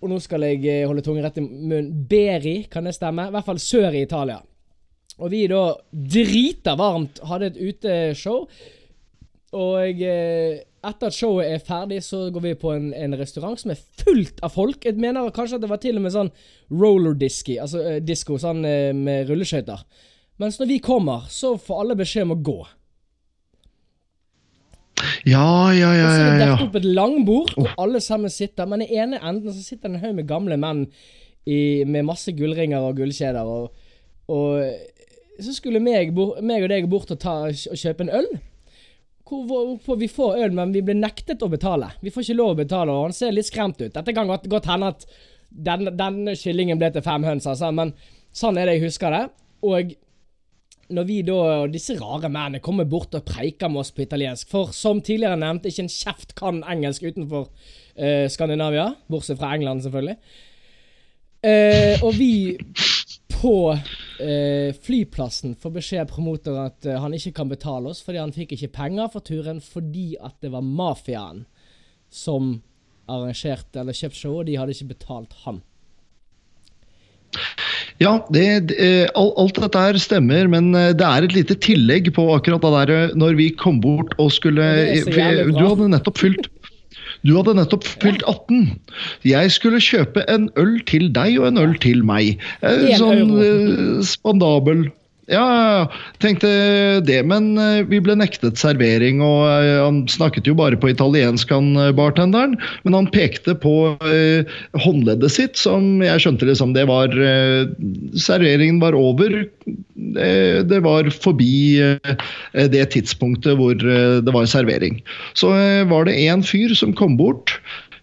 og nå skal jeg uh, holde tungen rett i munnen. Beri, kan det stemme? I hvert fall sør i Italia. Og vi da drita varmt hadde et uteshow. Og eh, etter at showet er ferdig, så går vi på en, en restaurant som er fullt av folk. Jeg mener kanskje at det var til og med sånn roller disky, altså eh, disco sånn eh, med rulleskøyter. Mens når vi kommer, så får alle beskjed om å gå. Ja, ja, ja. ja. Og så er det dekket opp et langbord hvor alle sammen sitter. Men i ene enden så sitter det en haug med gamle menn i, med masse gullringer og gullkjeder. Og, og så skulle meg, meg og deg bort og, ta, og kjøpe en øl. Hvor, hvor, hvor vi får øl, men vi blir nektet å betale. Vi får ikke lov å betale, og han ser litt skremt ut. Dette kan godt, godt hende at den, denne kyllingen ble til fem høns, altså, men sånn er det jeg husker det. Og når vi da, disse rare mennene, kommer bort og preiker med oss på italiensk For som tidligere nevnt, ikke en kjeft kan engelsk utenfor uh, Skandinavia. Bortsett fra England, selvfølgelig. Eh, og vi på eh, flyplassen får beskjed av promotoren at eh, han ikke kan betale oss fordi han fikk ikke penger for turen fordi at det var mafiaen som arrangerte eller kjøpte showet, og de hadde ikke betalt han. Ja, det, det, alt dette her stemmer, men eh, det er et lite tillegg på akkurat det der eh, når vi kom bort og skulle. Du hadde nettopp fylt du hadde nettopp fylt 18. Jeg skulle kjøpe en øl til deg og en øl til meg. Eh, Sånn eh, spandabel. Ja, tenkte det, men eh, vi ble nektet servering, og eh, han snakket jo bare på italiensk, han eh, bartenderen. Men han pekte på eh, håndleddet sitt, som jeg skjønte liksom det var eh, Serveringen var over. Det, det var forbi eh, det tidspunktet hvor eh, det var servering. Så eh, var det en fyr som kom bort.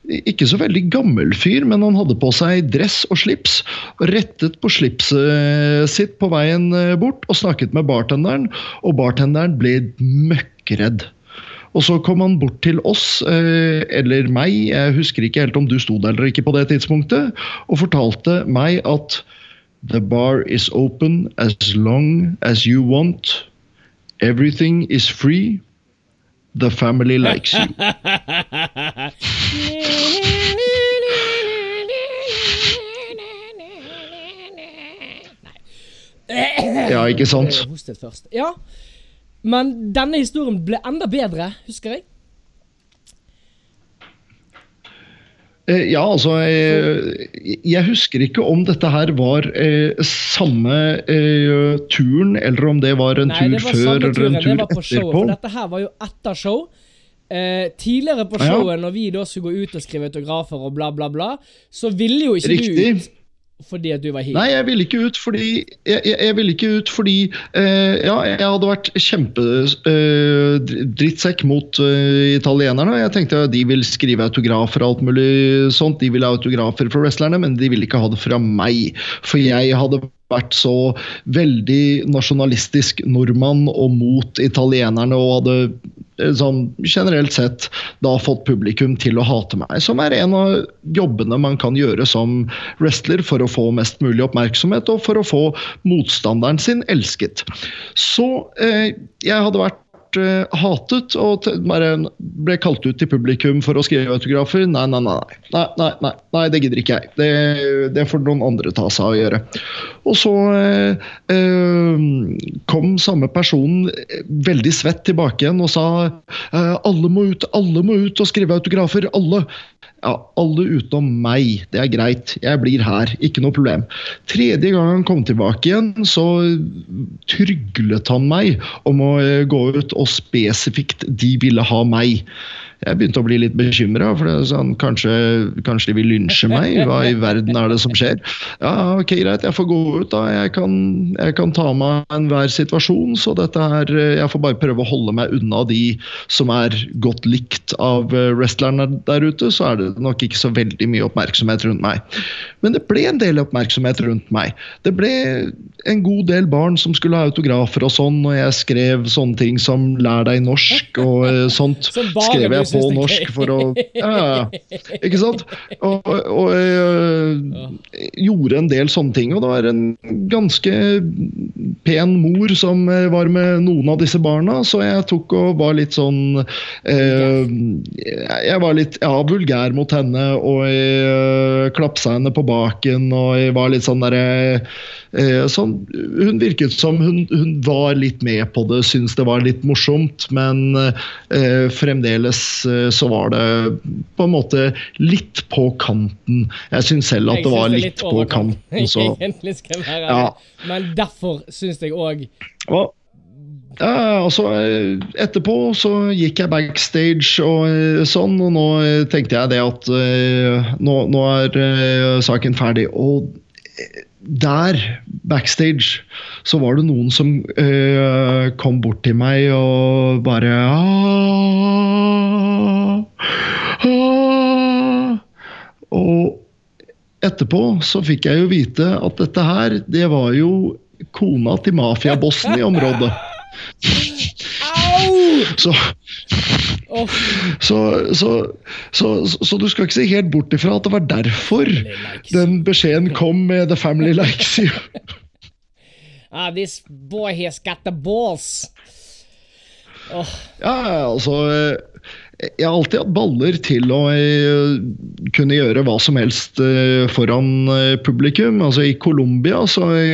Ikke så veldig gammel fyr, men han hadde på seg dress og slips. og Rettet på slipset sitt på veien eh, bort og snakket med bartenderen. Og bartenderen ble møkkredd. Og så kom han bort til oss, eh, eller meg, jeg husker ikke helt om du sto der eller ikke på det tidspunktet, og fortalte meg at The bar is open as long as you want. Everything is free. The family likes you. Ja, ikke sant? Ja, men denne historien ble enda bedre, husker jeg. Ja, altså eh, Jeg husker ikke om dette her var eh, samme eh, turen, eller om det var en Nei, tur var før eller en Det tur var på showet, etterpå. for dette her var jo etter show. Eh, tidligere på Ja. når vi da skulle gå ut og skrive autografer og bla, bla, bla, så ville jo ikke Riktig. du ut fordi at du var. Nei, jeg ville ikke ut fordi Jeg, jeg, jeg ville ikke ut fordi eh, Ja, jeg hadde vært kjempedrittsekk mot eh, italienerne. Jeg tenkte at de vil skrive autografer og alt mulig sånt. De ville ha autografer fra wrestlerne, men de ville ikke ha det fra meg. For jeg hadde vært så veldig nasjonalistisk nordmann og mot italienerne og hadde eh, sånn generelt sett da fått publikum til å hate meg. Som er en av jobbene man kan gjøre som wrestler for å få mest mulig oppmerksomhet og for å få motstanderen sin elsket. Så eh, jeg hadde vært eh, hatet og ble kalt ut til publikum for å skrive autografer. Nei, nei, nei. Nei, nei, nei, nei det gidder ikke jeg. Det, det får noen andre ta seg av å gjøre. Og så eh, eh, kom samme person eh, veldig svett tilbake igjen og sa eh, alle må ut, alle må ut og skrive autografer. Alle. Ja, alle utenom meg. Det er greit. Jeg blir her. Ikke noe problem. Tredje gang han kom tilbake igjen, så tryglet han meg om å eh, gå ut, og spesifikt de ville ha meg. Jeg begynte å bli litt bekymra. Sånn, kanskje, kanskje de vil lynsje meg? Hva i verden er det som skjer? Ja, ok, greit, jeg får gå ut, da. Jeg kan, jeg kan ta meg enhver situasjon. Så dette her Jeg får bare prøve å holde meg unna de som er godt likt av eh, wrestlerne der ute. Så er det nok ikke så veldig mye oppmerksomhet rundt meg. Men det ble en del oppmerksomhet rundt meg. Det ble en god del barn som skulle ha autografer og sånn, og jeg skrev sånne ting som 'lær deg norsk' og eh, sånt. skrev jeg på norsk for å ja, Ikke sant? Og, og jeg øh, gjorde en del sånne ting. Og det var en ganske pen mor som øh, var med noen av disse barna, så jeg tok og var litt sånn eh, Jeg var litt ja, vulgær mot henne, og jeg øh, klapsa henne på baken, og jeg var litt sånn derre Eh, sånn, hun virket som hun, hun, var litt med på det, syntes det var litt morsomt. Men eh, fremdeles eh, så var det på en måte litt på kanten. Jeg syns selv at det var litt, litt på kanten. Så. ja. Men derfor syns jeg òg ja, altså Etterpå så gikk jeg backstage og eh, sånn, og nå tenkte jeg det at nå, nå, er saken ferdig. Og der, backstage, så var det noen som øh, kom bort til meg og bare aah, aah. Og etterpå så fikk jeg jo vite at dette her, det var jo kona til mafiabossen i området. Så så, så, så, så, du skal ikke se helt bort ifra at det var derfor den beskjeden kom med 'The Family Likes You'. ah, this boy has got the balls. Oh. Ja, altså jeg har alltid hatt baller til å eh, kunne gjøre hva som helst eh, foran eh, publikum. Altså I Colombia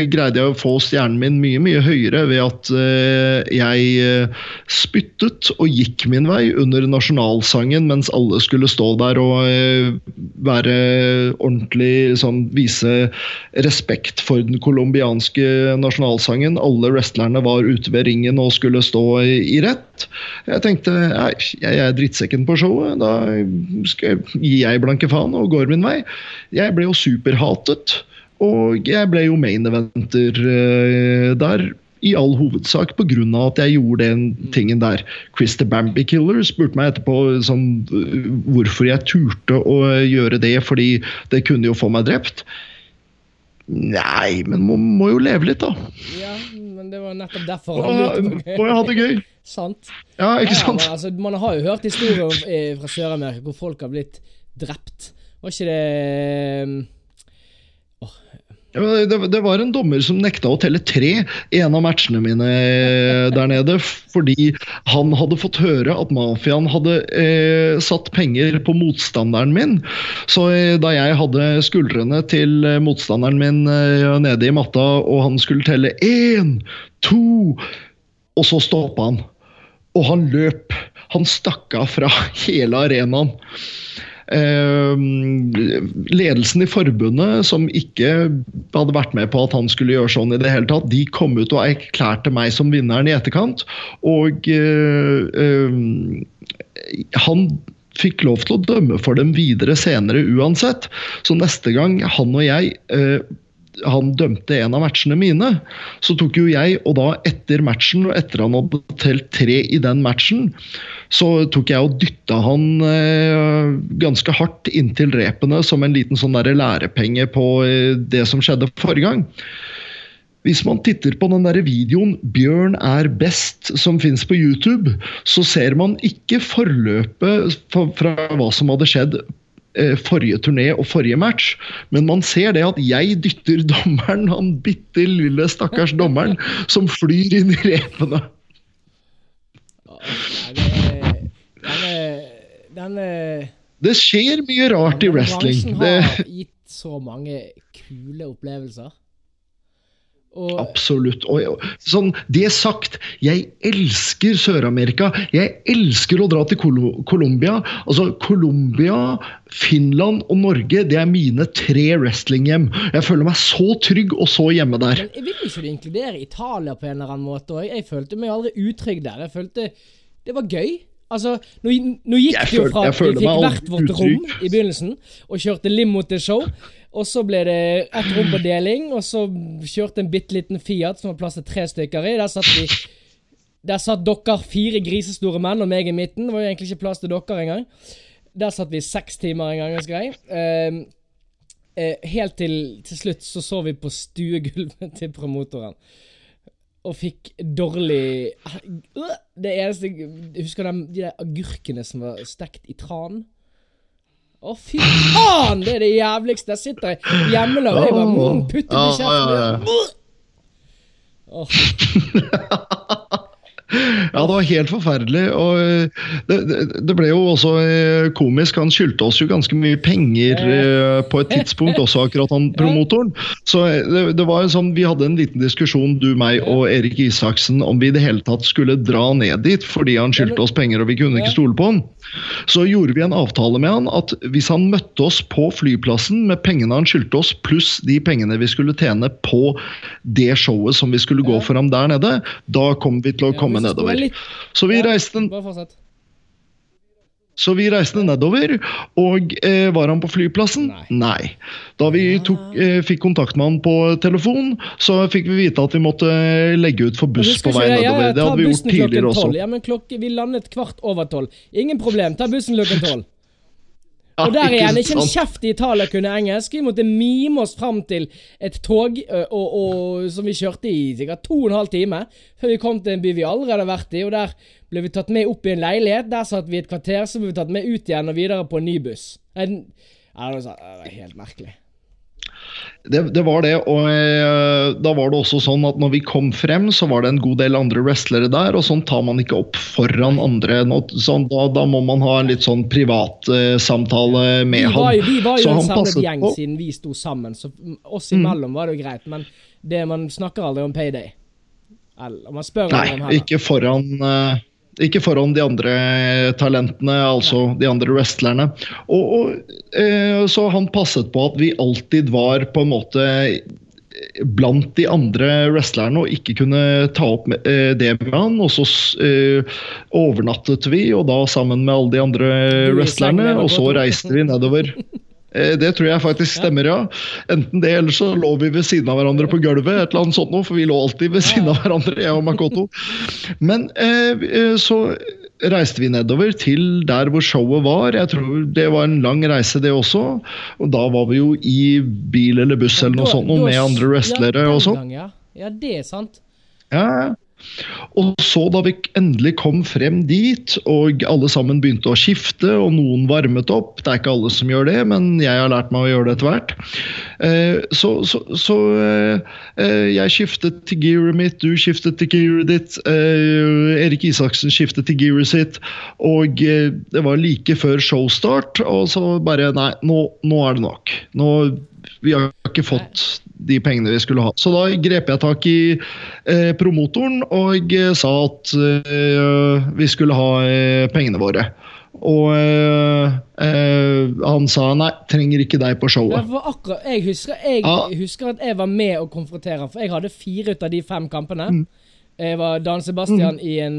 greide jeg å få stjernen min mye mye høyere ved at jeg spyttet og gikk min vei under nasjonalsangen mens alle skulle stå der og være ordentlig sånn vise respekt for den colombianske nasjonalsangen. Alle wrestlerne var ute ved ringen og skulle stå i rett. Jeg tenkte nei, jeg er drittsekken på showet. Da gir jeg blanke faen og går min vei. Jeg ble jo superhatet, og jeg ble jo main eventer uh, der. I all hovedsak pga. at jeg gjorde den tingen der. Chris the Bambi Killer spurte meg etterpå sånn, hvorfor jeg turte å gjøre det, fordi det kunne jo få meg drept. Nei, men man må jo leve litt, da. Ja, men det var nettopp derfor. Må og ha det gøy. Sant. Ja, ikke sant? Ja, altså, man har jo hørt historier eh, fra Sør-Amerika hvor folk har blitt drept. Var ikke det oh. det, det, var en dommer som nekta å telle tre i en av matchene mine eh, der nede. Fordi han hadde fått høre at mafiaen hadde eh, satt penger på motstanderen min. Så eh, da jeg hadde skuldrene til motstanderen min eh, nede i matta, og han skulle telle én, to og så stoppa han. Og han løp. Han stakk av fra hele arenaen. Uh, ledelsen i forbundet, som ikke hadde vært med på at han skulle gjøre sånn i det hele tatt, de kom ut og erklærte meg som vinneren i etterkant. Og uh, uh, han fikk lov til å dømme for dem videre senere uansett. Så neste gang han og jeg han dømte en av matchene mine, så tok jo jeg, og da etter matchen, og etter han hadde telt tre i den matchen, så tok jeg og dytta han eh, ganske hardt inntil repene som en liten sånn der lærepenge på eh, det som skjedde forrige gang. Hvis man titter på den der videoen 'Bjørn er best' som fins på YouTube, så ser man ikke forløpet fra hva som hadde skjedd forrige turné og forrige match. Men man ser det at jeg dytter dommeren, han bitte lille stakkars dommeren, som flyr inn i repene. det skjer mye rart i wrestling. Bransjen har gitt så mange kule opplevelser. Og... Absolutt. Og, sånn, det sagt, jeg elsker Sør-Amerika. Jeg elsker å dra til Col Colombia. Altså, Colombia, Finland og Norge det er mine tre wrestlinghjem. Jeg føler meg så trygg og så hjemme der. Jeg vil ikke inkludere Italia på en eller annen måte? Jeg, jeg følte meg aldri utrygg der. Jeg følte det var gøy. Altså, nå, nå gikk det jo fra at vi fikk hvert vårt rom i begynnelsen og kjørte limo til show. Og så ble det ett rom på deling, og så kjørte en bitte liten Fiat som var plass til tre stykker i. Der satt vi Der satt dere fire grisestore menn og meg i midten. Det var jo egentlig ikke plass til dere engang. Der satt vi seks timer en gang. ganske grei. Uh, uh, helt til, til slutt så så vi på stuegulvet til promotoren. Og fikk dårlig Det eneste jeg Husker de, de der agurkene som var stekt i tran? Å, fy faen! Det er det jævligste. Der sitter jeg hjemmelagd. Jeg bare mm, putter i kjeften. Åh, Ja, det var helt forferdelig. Og eh, det, det, ble jo også eh, komisk. Han skyldte oss jo ganske mye penger eh, på et tidspunkt også, akkurat han promotoren. Så det, det var jo sånn, Vi hadde en liten diskusjon, du, meg og Erik Isaksen, om vi i det hele tatt skulle dra ned dit fordi han skyldte oss penger og vi kunne ikke stole på han. Så gjorde vi en avtale med han at hvis han møtte oss på flyplassen med pengene han skyldte oss, pluss de pengene vi skulle tjene på det showet som vi skulle gå for ham der nede, da kom vi til å komme nedover. Så vi reiste, så vi reiste nedover, og eh, var han på flyplassen? Nei. Da vi tok, eh, fikk kontakt med han på telefon, så fikk vi vite at vi måtte legge ut for buss på vei nedover. Ja, ja, Det hadde vi gjort tidligere også. Ja, men klokke, vi landet kvart over tolv. Ingen problem, ta bussen klokken tolv. Ja, Og der igjen, ikke en kjeft i Italia kunne engelsk. Vi måtte mime oss fram til et tog og, og, som vi kjørte i sikkert to og en halv time, før vi kom til en by vi allerede har vært i. Og der ble vi tatt med opp i en leilighet. Der satt vi et kvarter, så ble vi tatt med ut igjen og videre på en ny buss. En, ja, det var det var helt merkelig. Det, det var det, og eh, da var det også sånn at når vi kom frem, så var det en god del andre wrestlere der, og sånn tar man ikke opp foran andre. Sånn, da, da må man ha en litt sånn privat eh, samtale Vi med var, han. vi var jo Så en samlet gjeng på. siden vi sto sammen, så mm, oss imellom var det jo greit. Men det man snakker aldri om payday. Eller man spør Nei, om heller. ikke foran eh, ikke foran de andre talentene, altså de andre wrestlerne. Og, og, eh, så han passet på at vi alltid var på en måte blant de andre wrestlerne og ikke kunne ta opp med, eh, det med han. Og så eh, overnattet vi, og da sammen med alle de andre wrestlerne, og så reiste vi nedover. Eh, Det tror jeg faktisk stemmer, ja. Enten det, eller så lå vi ved siden av hverandre på gulvet. et eller annet sånt noe, For vi lå alltid ved siden av hverandre, jeg og Makoto. Men eh, eh, så reiste vi nedover til der hvor showet var. Jeg tror Det var en lang reise, det også. Og da var vi jo i bil eller buss eller noe sånt noe med andre wrestlere og sånn. Ja. det er sant. Ja. Og så da vi endelig kom frem dit, og alle sammen begynte å skifte, og noen varmet opp Det er ikke alle som gjør det, men jeg har lært meg å gjøre det etter hvert. Eh, så så, så eh, eh, jeg skiftet til gearet mitt, du skiftet til gearet ditt. Erik Isaksen skiftet til gearet sitt. Og det var like før showstart, og så bare Nei, nå, nå er det nok. Nå vi har ikke fått de pengene vi skulle ha. Så da grep jeg tak i eh, promotoren og eh, sa at eh, vi skulle ha eh, pengene våre. Og eh, eh, han sa nei, trenger ikke deg på showet. showet. var akkurat, jeg, husker, jeg Ja. husker at jeg var med å konfrontere han, for jeg hadde fire ut av de fem kampene. Mm. Jeg var Dan Sebastian i, en,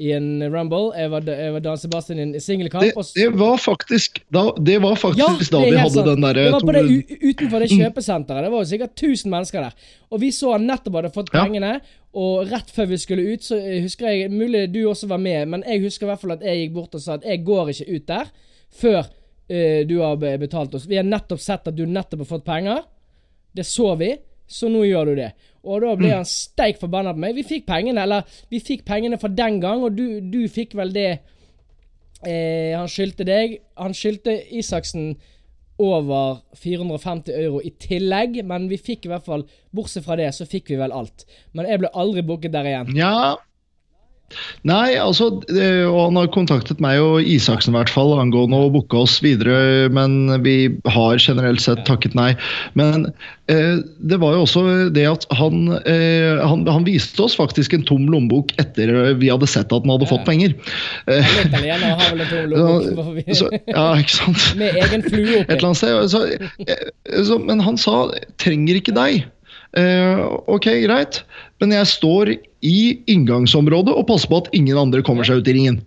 i en Rumble, jeg var, jeg var Dan Sebastian i en singelkamp. Det, det var faktisk da, det var faktisk da det er vi hadde sant. den derre Det var på det, utenfor det kjøpesenteret. Det var jo sikkert 1000 mennesker der. Og vi så han nettopp hadde fått Ja. pengene, og rett før vi skulle ut, så eh, husker jeg Mulig du også var med, men jeg husker i hvert fall at jeg gikk bort og sa at jeg går ikke ut der før uh, du har betalt oss. Vi har nettopp sett at du nettopp har fått penger. Det så vi, så nå gjør du det. Og da ble han steik forbanna på meg. Vi fikk pengene, eller vi fikk pengene fra den gang, og du, du fikk vel det eh, han skyldte deg. Han skyldte Isaksen over 450 euro i tillegg, men vi fikk i hvert fall Bortsett fra det, så fikk vi vel alt. Men jeg ble aldri booket der igjen. Ja Nei, altså Og han har kontaktet meg og Isaksen i hvert fall angående å booke oss videre, men vi har generelt sett takket nei. Men eh, det var jo også det at han, eh, han Han viste oss faktisk en tom lommebok etter vi hadde sett at han hadde fått penger. Lommebok så, ja, ikke sant? med egen flue Et eller annet sted. Så, eh, så, men han sa 'trenger ikke deg'. Eh, ok, greit, men jeg står i inngangsområdet og passer på at ingen andre kommer seg ut i ringen.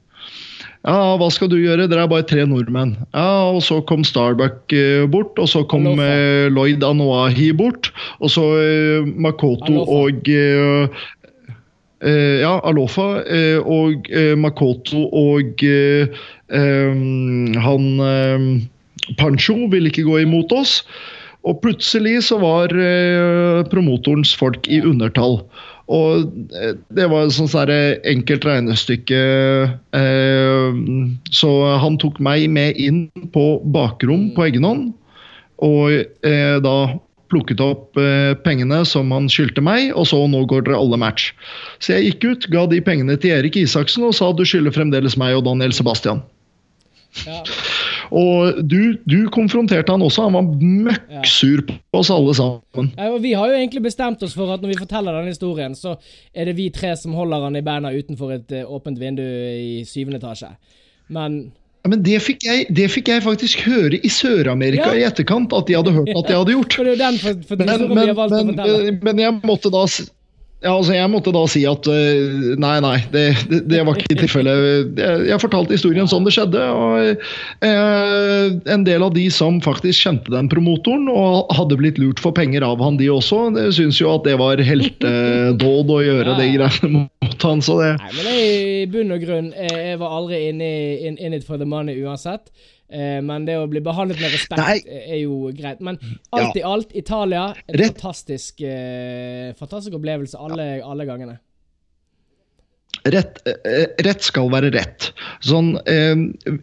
Ja, hva skal du gjøre? Dere er bare tre nordmenn. Ja, og så kom Starbuck eh, bort, og så kom Alofa. eh, Lloyd Anoahi bort, og så Makoto Alofa. og Ja, Alofa og Makoto og han Pancho ville ikke gå imot oss. Og plutselig så var eh, promotorens folk i undertall. Og eh, det var et sånt der enkelt regnestykke. Eh, så han tok meg med inn på bakrom på egen hånd. Og eh, da plukket opp eh, pengene som han skyldte meg, og så nå går dere alle match. Så jeg gikk ut, ga de pengene til Erik Isaksen og sa du skylder fremdeles meg og Daniel Sebastian. Ja. Og du, du konfronterte han også, han var møkksur på oss alle sammen. Ja, og Vi har jo egentlig bestemt oss for at når vi forteller denne historien, så er det vi tre som holder han i beina utenfor et eh, åpent vindu i syvende etasje. Men Men det fikk, jeg, det fikk jeg faktisk høre i Sør-Amerika Ja. i etterkant at de hadde hørt at jeg hadde gjort. Men, men, men, fortelle. men jeg måtte da ja, altså jeg måtte da si at øh, nei, nei, det, det, det var ikke tilfellet. Jeg, jeg fortalte historien sånn det skjedde. og eh, En del av de som faktisk kjente den promotoren og hadde blitt lurt for penger av han, de også, de syns jo at det var heltedåd å gjøre Ja, de greiene mot han. så det Nei, men jeg, i bunn og grunn eh, Jeg var aldri inne in, in it for the money uansett. Eh, men det å bli behandlet med respekt Nei. er jo greit. Men alt Ja. i alt, Italia er Rett. fantastisk eh, Fantastisk opplevelse alle, alle gangene. Rett, eh, rett skal være rett. Sånn, eh,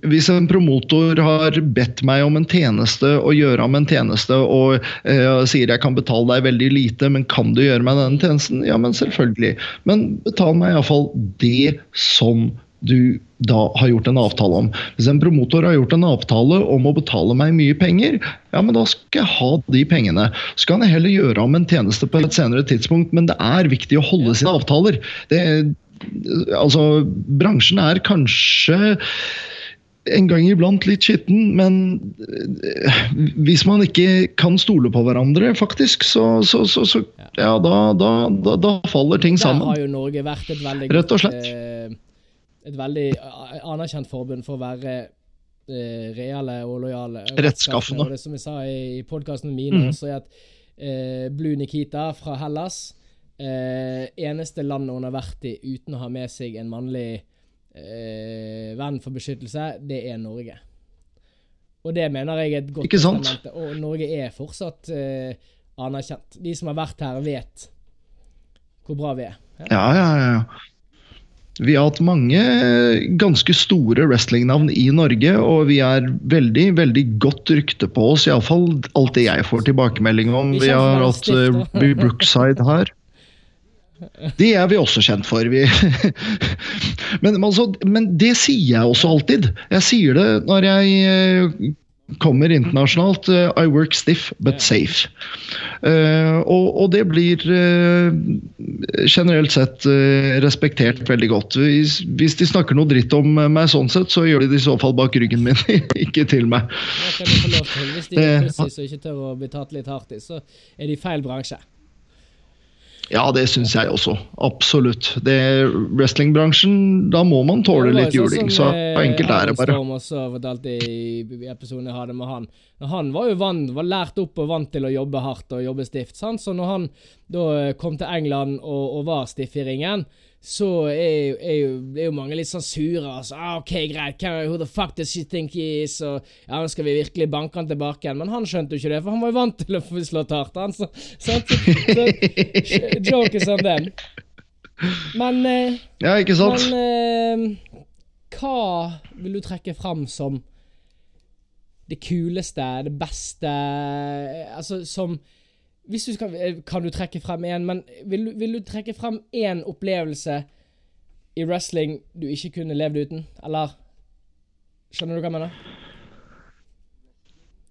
hvis en promotor har bedt meg om en tjeneste og gjøre ham en tjeneste og eh, sier jeg kan betale deg veldig lite, men kan du gjøre meg denne tjenesten? Ja, men selvfølgelig. Men betal meg iallfall det som du da har gjort en avtale om. Hvis en promotor har gjort en avtale om å betale meg mye penger, ja, men da skal jeg ha de pengene. Så kan jeg heller gjøre om en tjeneste på et senere tidspunkt, men det er viktig å holde sine avtaler. Det, altså, bransjen er kanskje en gang iblant litt skitten, men eh, hvis man ikke kan stole på hverandre, faktisk, så, så, så, så ja, da, da, da, da faller ting Der sammen. har jo Norge vært et veldig Rett og godt, slett. eh, Et veldig anerkjent forbund for å være eh, reale og lojale. Rettskaffende. Og det som jeg sa i i podkasten min mm. også, er at eh, Blue Nikita fra Hellas eh, Eneste landet hun har vært i uten å ha med seg en mannlig eh, venn for beskyttelse, det er Norge. Og det mener jeg er et godt sant? Og Norge er fortsatt eh, anerkjent. De som har vært her, vet hvor bra vi er. Ja, ja, ja. Vi har hatt mange ganske store wrestlingnavn i Norge, og vi er veldig veldig godt rykte på oss. Iallfall alt det jeg får tilbakemelding om. Vi har hatt uh, Brookside her. Det er vi også kjent for. Vi. men, men altså, men det sier jeg også alltid. Jeg sier det når jeg eh, kommer internasjonalt. eh, I work stiff, but safe. Uh, og, og det blir uh, generelt sett uh, respektert veldig godt. Hvis, hvis de snakker noe dritt om meg sånn sett, så gjør de det i så fall bak ryggen min, ikke til meg. Hvis de er Det- og ikke tør å bli tatt litt hardt i, så er de i feil bransje. Ja, det syns jeg også. Absolutt. Det Wrestlingbransjen, da må man tåle litt sånn juling. Så eh, enkelt er det bare. Også fortalte i, i episoden jeg hadde med han. Han var jo vant, var lært opp og vant til å jobbe hardt og jobbe stift. Sant? Så når han da eh, kom til England og, og var stiff i ringen, så er er jo, er jo mange litt sånn sure. Altså, ah, OK, greit, who the fuck does she think he is? Og ja, skal vi virkelig banke han tilbake igjen. Men han skjønte jo ikke det, for han var jo vant til å få slått hardt. Han, så, sant? så, joke is on them. Men eh, Ja, ikke sant? men eh, hva vil du trekke fram som det kuleste, det beste eh, Altså som hvis du skal, eh, Kan du trekke frem én, men vil, vil du trekke frem én opplevelse i wrestling du ikke kunne levd uten? Eller Skjønner du hva jeg mener?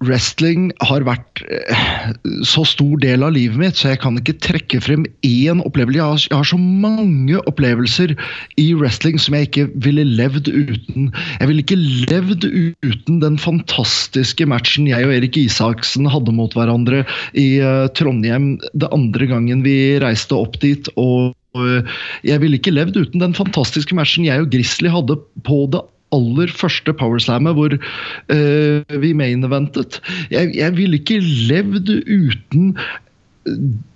Wrestling har vært eh, så stor del av livet mitt, så jeg kan ikke trekke frem én opplevelse. Jeg har, jeg har så mange opplevelser i wrestling som jeg ikke ville levd uten. Jeg ville ikke levd uten den fantastiske matchen jeg og Erik Isaksen hadde mot hverandre i eh, Trondheim det andre gangen vi reiste opp dit. og og jeg ville ikke levd uten den fantastiske matchen jeg og Grizzly hadde på det aller første Powerslammet hvor uh, vi main-eventet. Jeg, jeg ville ikke levd uten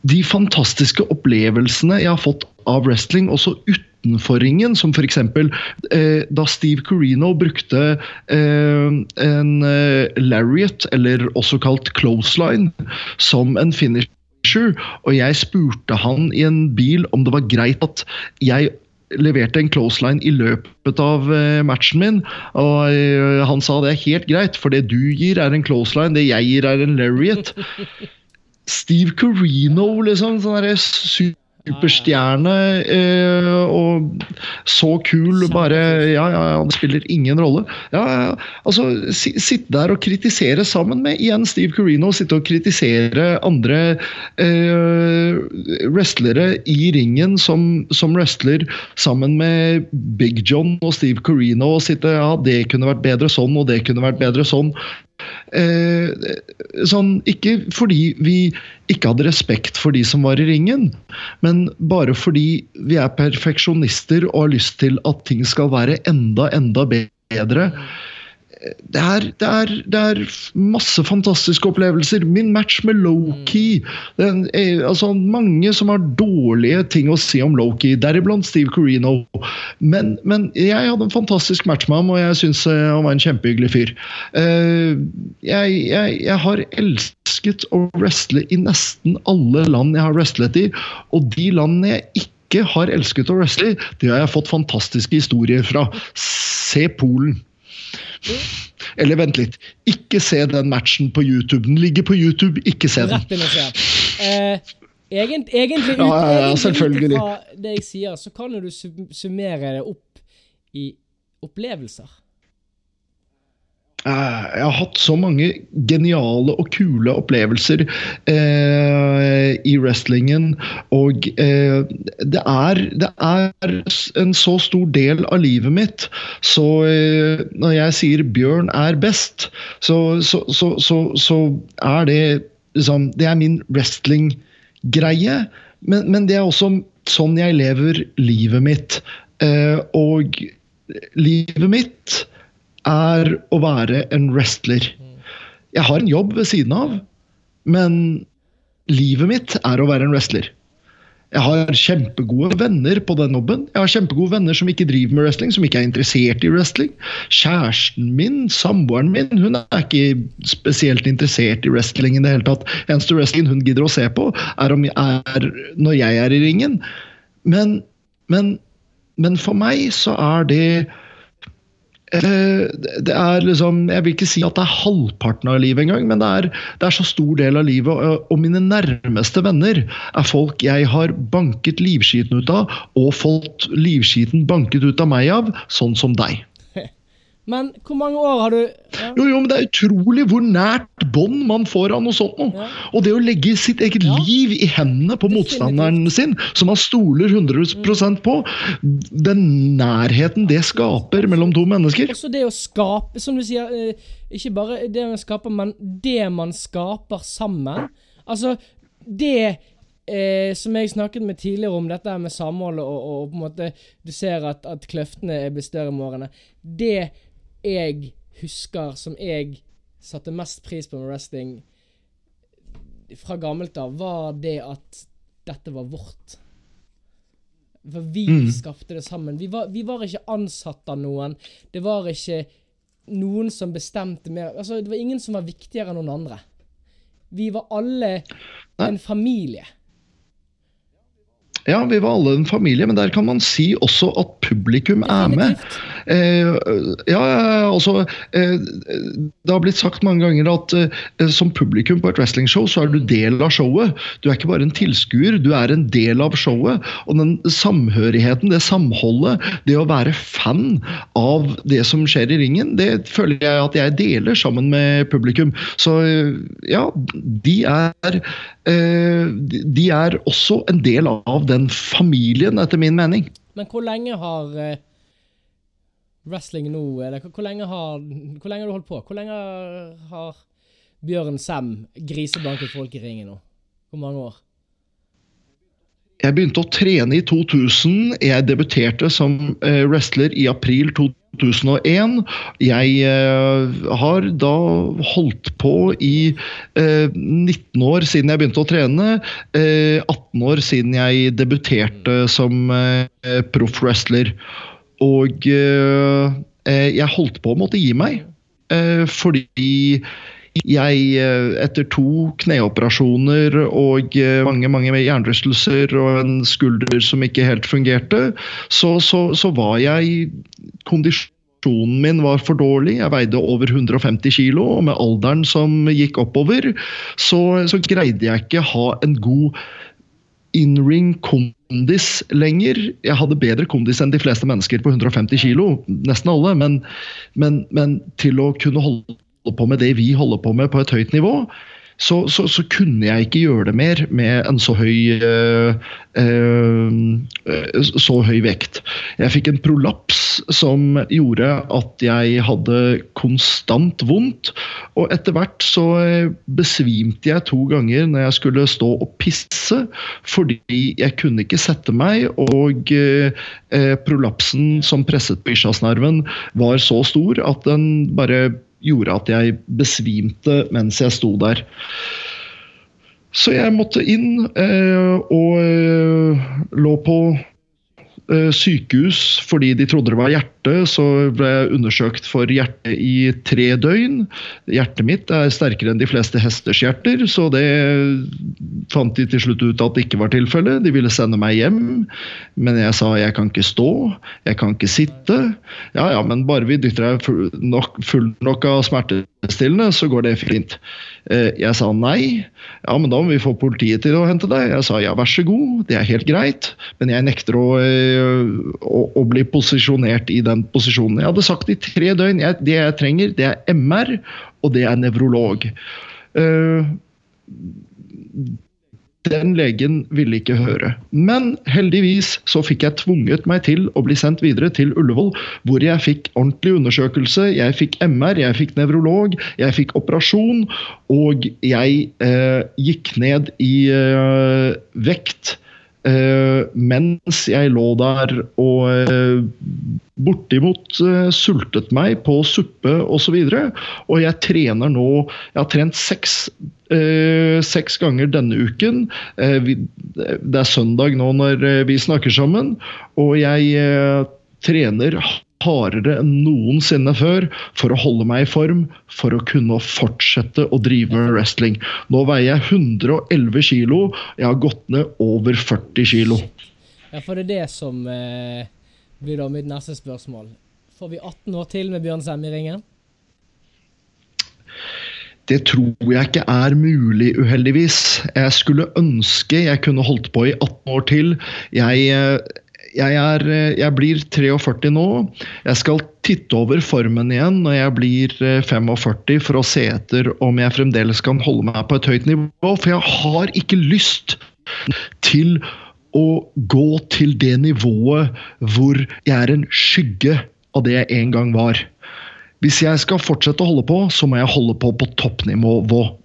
de fantastiske opplevelsene jeg har fått av wrestling, også utenfor ringen, som f.eks. Eh, da Steve Corino brukte eh, en eh, lariat, eller også kalt clothesline, som en finisher, og jeg spurte han i en bil om det var greit at jeg leverte en close line i løpet av eh, matchen min. Og eh, han sa det er helt greit, for det du gir er en close line, det jeg gir er en lariat. Steve Corino, liksom. Sånn superstjerne eh, og så kul. Bare Ja, ja, han spiller ingen rolle. Ja, altså, Sitte der og kritisere sammen med igjen Steve Carino. Sitte og kritisere andre eh, wrestlere i ringen som, som wrestler sammen med Big John og Steve Carino. Og sitte ja, det kunne vært bedre sånn, og det kunne vært bedre sånn. Eh, sånn, ikke fordi vi ikke hadde respekt for de som var i ringen, men bare fordi vi er perfeksjonister og har lyst til at ting skal være enda, enda bedre det er, det, er, det er, masse fantastiske opplevelser. Min match med Loki altså Mange som har dårlige ting å si om Loki, deriblant Steve Corino. Men, men, jeg hadde en fantastisk match med ham, og jeg syns eh, han var en kjempehyggelig fyr. Eh, jeg, jeg, jeg har elsket å wrestle i nesten alle land jeg har wrestlet i, og de landene jeg ikke har elsket å wrestle det har jeg fått fantastiske historier fra. Se Polen. Eller vent litt. Ikke se den matchen på YouTube. Den ligger på YouTube, ikke se den. Rett inn og se. Eh, egent, egentlig, ut, ja, ja, selvfølgelig. fra det jeg sier, så kan du summere det opp i opplevelser. Eh, jeg har hatt så mange geniale og kule opplevelser eh, i wrestlingen. Og eh, det, er, det, er, en så stor del av livet mitt. Så eh, når jeg sier Bjørn er best, så, så, så, så er det liksom Det er min wrestlinggreie. Men, men det er også sånn jeg lever livet mitt. Eh, og livet mitt er å være en wrestler. Jeg har en jobb ved siden av, men livet mitt er å være en wrestler. Jeg har kjempegode venner på den jobben. Jeg har kjempegode venner som ikke driver med wrestling, som ikke er interessert i wrestling. Kjæresten min, samboeren min, hun er ikke spesielt interessert i wrestling i det hele tatt. Eneste wrestling hun gidder å se på, er, om er når jeg er i ringen. Men, men, men for meg så er det det er liksom Jeg vil ikke si at det er halvparten av livet engang, men det er, det er så stor del av livet. Og mine nærmeste venner er folk jeg har banket livskiten ut av, og fått livskiten banket ut av meg av, sånn som deg. Men hvor mange år har du ja. Jo, jo, men Det er utrolig hvor nært bånd man får av noe sånt. Noe. Ja. Og det å legge sitt eget ja. liv i hendene på motstanderen sin, som man stoler 100% på, den nærheten det skaper mellom to mennesker Også det å skape, som du sier, eh, ikke bare det man skaper, men det man skaper sammen. Altså, det Eh, som jeg snakket med tidligere om dette med samholdet, og, og, på en måte du ser at, at kløftene er blitt større med årene. Det jeg husker som jeg satte mest pris på med wrestling fra gammelt av, var det at dette var vårt. For vi mm. skapte det sammen. Vi var, vi var, ikke ansatt av noen. Det var ikke noen som bestemte mer Altså, det var ingen som var viktigere enn noen andre. Vi var alle en familie. Ja, vi var alle en familie, men der kan man si også at publikum er med. Eh, ja, altså eh, Det har blitt sagt mange ganger at eh, som publikum på et wrestlingshow, så er du del av showet. Du er ikke bare en tilskuer, du er en del av showet. Og den samhørigheten, det samholdet, det å være fan av det som skjer i ringen, det føler jeg at jeg deler sammen med publikum. Så ja, de er Eh, de er også en del av den familien, etter min mening. Men hvor lenge har wrestling nå eller hvor lenge har, hvor lenge har du holdt på? Hvor lenge har Bjørn Sem grisebanket folk i ringen nå? Hvor mange år? Jeg begynte å trene i 2000. Jeg debuterte som uh, wrestler i april 2001. Jeg eh, har da holdt på i eh, 19 år siden jeg begynte å trene. Eh, 18 år siden jeg debuterte som eh, proff wrestler. Og eh, eh, jeg holdt på å måtte gi meg. Eh, fordi jeg, etter to kneoperasjoner og mange mange hjernerystelser og en skulder som ikke helt fungerte, så, så, så var jeg Kondisjonen min var for dårlig. Jeg veide over 150 kg, og med alderen som gikk oppover, så, så greide jeg ikke ha en god in-ring kondis lenger. Jeg hadde bedre kondis enn de fleste mennesker på 150 kg, nesten alle, men, men, men til å kunne holde på med det vi holder på med på et høyt nivå, så, så, så, kunne jeg ikke gjøre det mer med en så høy øh, øh, så høy vekt. Jeg fikk en prolaps som gjorde at jeg hadde konstant vondt. Og etter hvert så besvimte jeg to ganger når jeg skulle stå og pisse, fordi jeg kunne ikke sette meg, og øh, prolapsen som presset på ischiasnerven var så stor at den bare gjorde at jeg besvimte mens jeg sto der. Så jeg måtte inn eh, og eh, lå på sykehus fordi de trodde det var hjerte. Så ble jeg undersøkt for hjerte i tre døgn. Hjertet mitt er sterkere enn de fleste hesters hjerter, så det fant de til slutt ut at det ikke var tilfellet. De ville sende meg hjem, men jeg sa jeg kan ikke stå, jeg kan ikke sitte. Ja ja, men bare vi dytter deg full nok, full nok av smertestillende, så går det fint. Jeg sa nei. Ja, men da må vi få politiet til å hente deg. Jeg sa ja, vær så god, det er helt greit, men jeg nekter å, å, å bli posisjonert i den posisjonen. Jeg hadde sagt i tre døgn jeg, det jeg trenger, det er MR, og det er nevrolog. Uh, den legen ville ikke høre. Men heldigvis så fikk jeg tvunget meg til å bli sendt videre til Ullevål, hvor jeg fikk ordentlig undersøkelse. Jeg fikk MR, jeg fikk nevrolog, jeg fikk operasjon, og jeg eh, gikk ned i eh, vekt. Uh, mens jeg lå der og uh, bortimot uh, sultet meg på suppe osv. Og, så og jeg trener nå Jeg har trent seks, seks ganger denne uken. Vi, det er søndag nå når vi snakker sammen, og jeg trener hardere enn noensinne før for å holde meg i form, for å kunne fortsette å drive wrestling. Nå veier jeg 111 kilo, jeg har gått ned over 40 kilo. Ja, for det er det som eh, blir da mitt neste spørsmål. Får vi 18 år til med Bjørn Sem i ringen? Det tror jeg ikke er mulig, uheldigvis. Jeg skulle ønske jeg kunne holdt på i 18 år til. Jeg eh, jeg, er, eh, jeg, blir 43 nå. Jeg skal titte over formen igjen når jeg blir 45 eh, for å se etter om jeg fremdeles kan holde meg på et høyt nivå. For jeg har ikke lyst til å gå til det nivået hvor jeg er en skygge av det jeg en gang var. Hvis jeg skal fortsette å holde på, så må jeg holde på på toppnivå.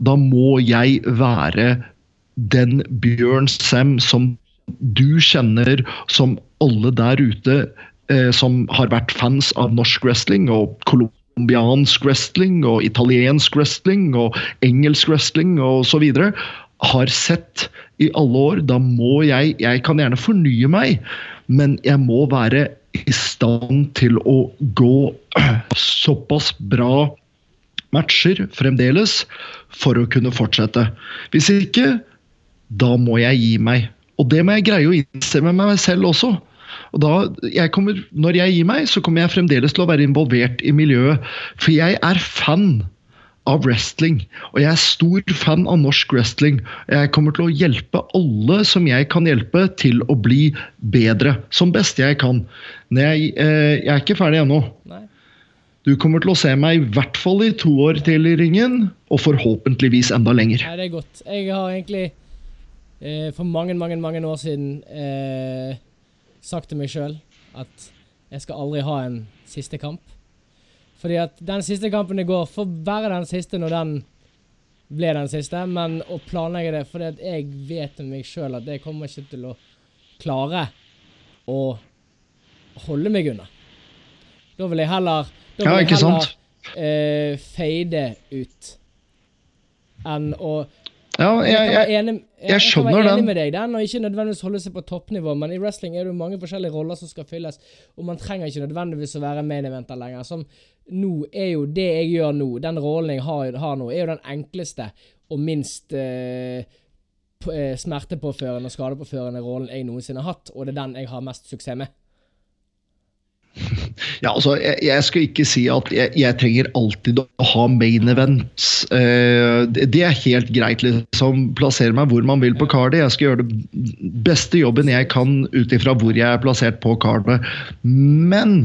Da må jeg være den Bjørn Sem som du kjenner, som alle der ute eh, som har vært fans av norsk wrestling og colombiansk wrestling og italiensk wrestling og engelsk wrestling osv. har sett i alle år. Da må jeg Jeg kan gjerne fornye meg, men jeg må være i stand til å gå såpass bra matcher fremdeles for å kunne fortsette. Hvis ikke, da må jeg gi meg. Og det må jeg greie å innse med meg selv også. Og da, jeg kommer, når jeg gir meg, så kommer jeg fremdeles til å være involvert i miljøet. For jeg er fan av wrestling. Og jeg er stor fan av norsk wrestling. Jeg kommer til å hjelpe alle som jeg kan hjelpe, til å bli bedre. Som best jeg kan. Jeg, eh, jeg, er ikke ferdig ennå. Du kommer til å se meg i hvert fall i to år til i ringen, og forhåpentligvis enda lenger. Nei, det er godt. Jeg har egentlig eh, for mange, mange, mange år siden eh, sagt til meg sjøl at jeg skal aldri ha en siste kamp. Fordi at den siste kampen i går får være den siste når den ble den siste, men å planlegge det fordi at jeg vet med meg sjøl at jeg kommer ikke til å klare å holde meg unna. Da vil jeg heller Da Ja, vil jeg ikke heller eh, fade ut enn å Ja, jeg, jeg, kan være jeg, enig, den. jeg kan være enig med deg den, og ikke nødvendigvis holde seg på toppnivå, men i wrestling er det jo mange forskjellige roller som skal fylles, og man trenger ikke nødvendigvis å være main eventer lenger. Som nå er jo det jeg gjør nå, den rollen jeg har, har nå, er jo den enkleste og minst eh, eh, smertepåførende og skadepåførende rollen jeg noensinne har hatt, og det er den jeg har mest suksess med. Ja, altså, jeg, jeg skal ikke si at jeg, jeg trenger alltid å ha main events. Eh, det, det er helt greit, liksom. Plassere meg hvor man vil på kartet. Jeg skal gjøre det beste jobben jeg kan ut ifra hvor jeg er plassert på kartet. Men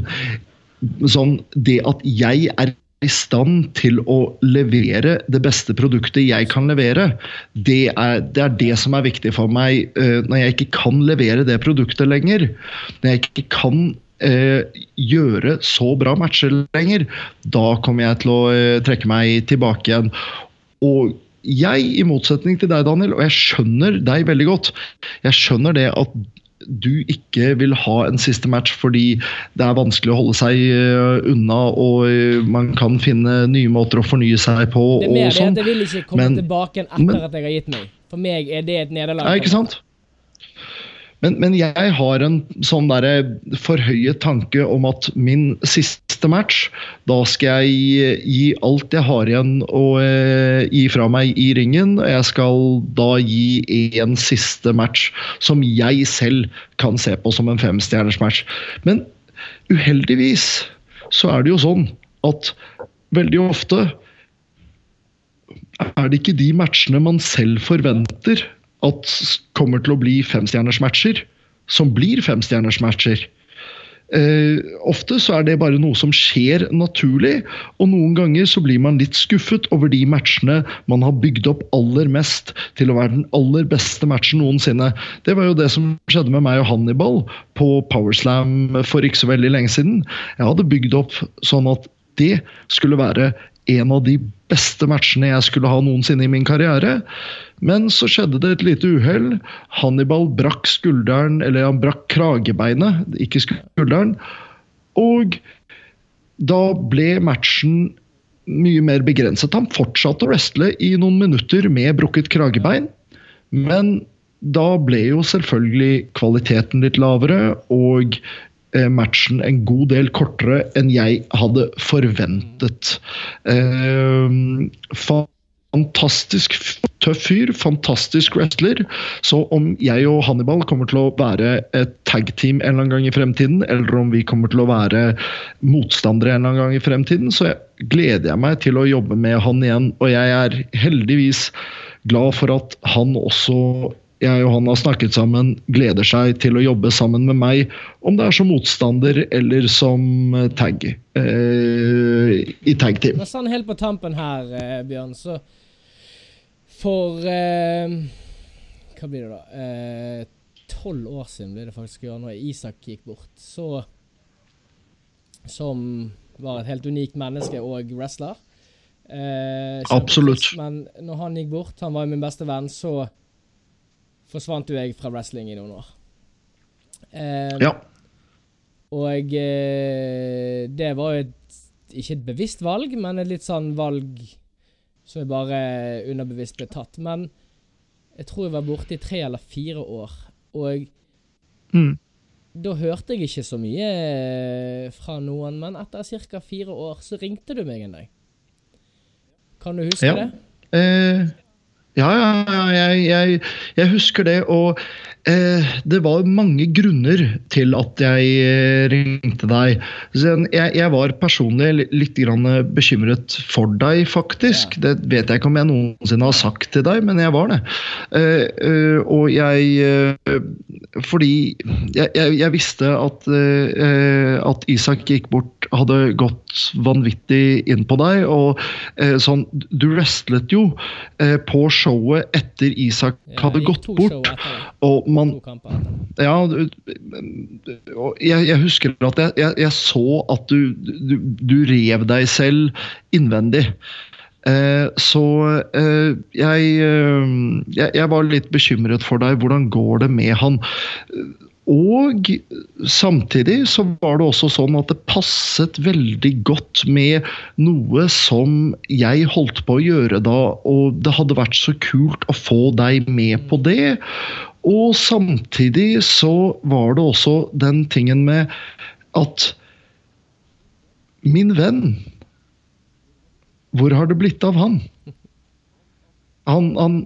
sånn, det at jeg er i stand til å levere det beste produktet jeg kan levere, det er det, er det som er viktig for meg uh, når jeg ikke kan levere det produktet lenger. Når jeg ikke kan eh, gjøre så bra matcher lenger, da kommer jeg til å eh, trekke meg tilbake igjen. Og jeg, i motsetning til deg, Daniel, og jeg skjønner deg veldig godt Jeg skjønner det at du ikke vil ha en siste match fordi det er vanskelig å holde seg eh, unna, og eh, man kan finne nye måter å fornye seg på. Det er og mer det sånn. at jeg vil ikke komme Men- tilbake etter men- at jeg har gitt meg. For meg er det et nederlag. Ja, ikke sant? Men, men jeg har en sånn der forhøyet tanke om at min siste match, da skal jeg gi alt jeg har igjen å eh, gi fra meg i ringen. og Jeg skal da gi en siste match som jeg selv kan se på som en femstjerners match. Men uheldigvis så er det jo sånn at veldig ofte er det ikke de matchene man selv forventer at kommer til å bli femstjerners matcher, som blir femstjerners matcher. Eh, ofte så er det bare noe som skjer naturlig, og noen ganger så blir man litt skuffet over de matchene man har bygd opp aller mest til å være den aller beste matchen noensinne. Det var jo det som skjedde med meg og Hannibal på Powerslam for ikke så veldig lenge siden. Jeg hadde bygd opp sånn at det skulle være en av de beste matchene jeg skulle ha noensinne i min karriere. Men så skjedde det et lite uhell. Hannibal brakk skulderen, eller han brakk kragebeinet, ikke skulderen. Og da ble matchen mye mer begrenset. Han fortsatte å wrestle i noen minutter med brukket kragebein, men da ble jo selvfølgelig kvaliteten litt lavere, og matchen en god del kortere enn jeg hadde forventet. Eh, fantastisk tøff fyr, fantastisk wrestler. Så om jeg og Hannibal kommer til å være et tag-team en eller annen gang i fremtiden, eller om vi kommer til å være motstandere en eller annen gang i fremtiden, så gleder jeg meg til å jobbe med han igjen. Og jeg er heldigvis glad for at han også jeg og han har snakket sammen, gleder seg til å jobbe sammen med meg, om det er som motstander eller som eh, tag. Eh, I tag team. Men sånn helt på tampen her, eh, Bjørn, så For eh, Hva blir det da? Eh, Tolv år siden ble det faktisk gjort, når Isak gikk bort. Så Som var et helt unikt menneske og wrestler. Eh, Absolutt. Men når han gikk bort, han var jo min beste venn, så forsvant jo jeg fra wrestling i noen år. Eh, Ja. og eh, det var jo et, ikke et bevisst valg, men et litt sånn valg som jeg bare underbevisst ble tatt. Men jeg tror jeg var borte i tre eller fire år, og Mm. da hørte jeg ikke så mye eh, fra noen, men etter ca. fire år så ringte du meg en dag. Kan du huske Ja. det? Eh, ja, ja, ja jeg, jeg, jeg husker det. Og det var mange grunner til at jeg eh, ringte deg. Jeg, var personlig litt grann bekymret for deg, faktisk. Det vet jeg ikke om jeg noensinne har sagt til deg, men jeg var det. Eh, eh, og jeg eh, Fordi jeg, jeg, jeg visste at, eh, at Isak gikk bort, hadde gått vanvittig inn på deg. Og eh, sånn Du wrestlet jo eh, på showet etter Isak hadde gått bort. Og man To kamper etter. Ja, jeg, jeg husker at jeg, jeg, jeg så at du, du, du rev deg selv innvendig. Eh, så eh, jeg, eh, jeg Jeg var litt bekymret for deg. Hvordan går det med han? Og samtidig så var det også sånn at det passet veldig godt med noe som jeg holdt på å gjøre da, og det hadde vært så kult å få deg med på det. Og samtidig så var det også den tingen med at Min venn, hvor har det blitt av han? Han, han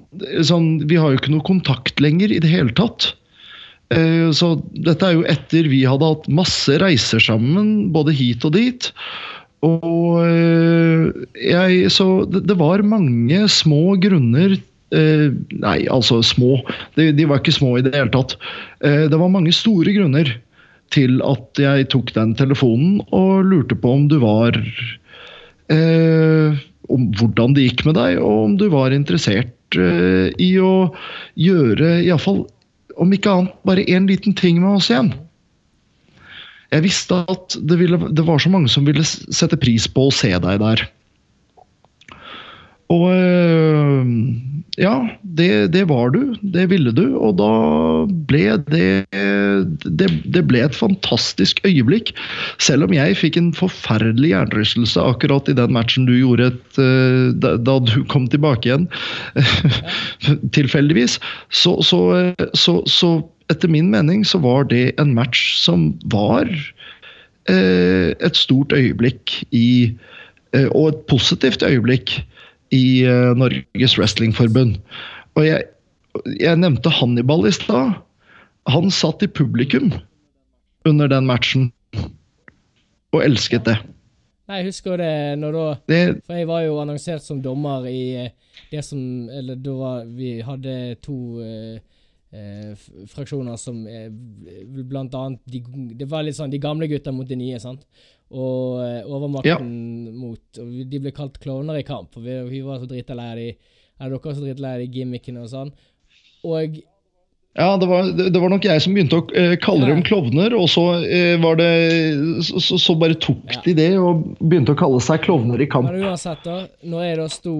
sånn, Vi har jo ikke noe kontakt lenger i det hele tatt. Eh, så dette er jo etter vi hadde hatt masse reiser sammen, både hit og dit. Og eh, jeg Så det, var mange små grunner eh, Nei, altså små. De, de, var ikke små i det hele tatt. Det var mange store grunner til at jeg tok den telefonen og lurte på om du var Om hvordan det gikk med deg, og om du var interessert i å gjøre iallfall om ikke annet bare én liten ting med oss igjen. Jeg visste at det, ville, det, var så mange som ville sette pris på å se deg der. Og øh, ja, det, det, var du. Det ville du. Og da ble det, det Det ble et fantastisk øyeblikk. Selv om jeg fikk en forferdelig hjernerystelse akkurat i den matchen du gjorde et, øh, da, da, du kom tilbake igjen. Tilfeldigvis. Så, så, så, så, etter min mening så var det en match som var eh, et stort øyeblikk i eh, Og et positivt øyeblikk i uh, Norges Wrestlingforbund. Og jeg, jeg nevnte Hannibal i stad. Han satt i publikum under den matchen og elsket det. Nei, jeg husker det når da det, For jeg var jo annonsert som dommer i eh, det som Eller da var Vi hadde to eh, eh, fraksjoner som eh, blant annet de, Det var litt sånn de gamle gutta mot de nye, sant? Og uh, overmakten ja. mot og De ble kalt klovner i kamp, for vi, vi var så drita lei av de Er dere så drita lei av de gimmickene og sånn? Og ja, det var, det var, nok jeg som begynte å uh, kalle ja. dem klovner, og så uh, var det så, så bare tok ja. de det og begynte å kalle seg klovner i kamp. Men uansett, da, når jeg da sto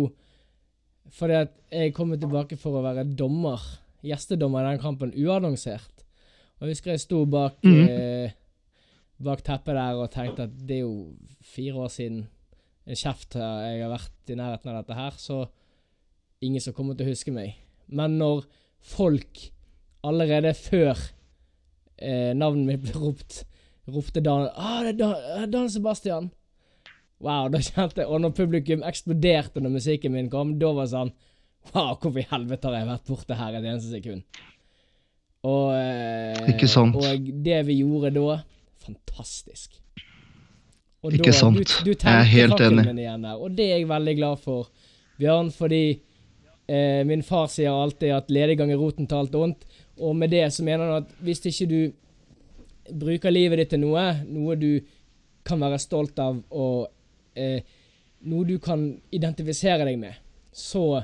Fordi at jeg kom tilbake for å være dommer, gjestedommer i den kampen, uannonsert, og jeg husker jeg sto bak mm bak teppet der og tenkte at det er jo fire år siden en kjeft jeg har vært i nærheten av dette her, så ingen som kommer til å huske meg. Men når folk allerede før eh, navnet mitt ble ropt, ropte Dan ah, det er Dan, Dan Sebastian. Wow, da kjente jeg Og når publikum eksploderte når musikken min kom, da var det sånn Wow, hvorfor i helvete har jeg vært borte her et eneste sekund? Og, eh, Ikke sant. og det vi gjorde da fantastisk. Og Ikke da, sant. Du, du jeg er helt enig. Igjen og det er jeg veldig glad for, Bjørn, fordi eh, min far sier alltid at lediggang er roten til alt ondt. Og med det så mener han at hvis ikke du bruker livet ditt til noe, noe du kan være stolt av, og eh, noe du kan identifisere deg med, så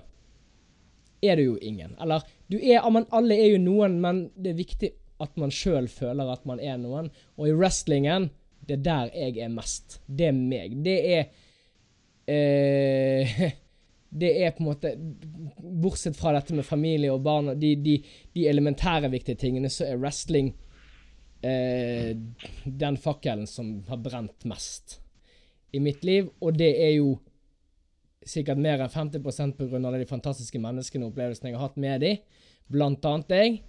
er du jo ingen. Eller du er, alle er jo noen, men det er viktig at man sjøl føler at man er noen. Og i wrestlingen, det er der jeg er mest. Det er meg. Det er eh, Det er på en måte Bortsett fra dette med familie og barn og de, de, de elementære viktige tingene, så er wrestling eh, den fakkelen som har brent mest i mitt liv. Og det er jo sikkert mer enn 50% pga. de fantastiske menneskene og opplevelsene jeg har hatt med dem, blant annet deg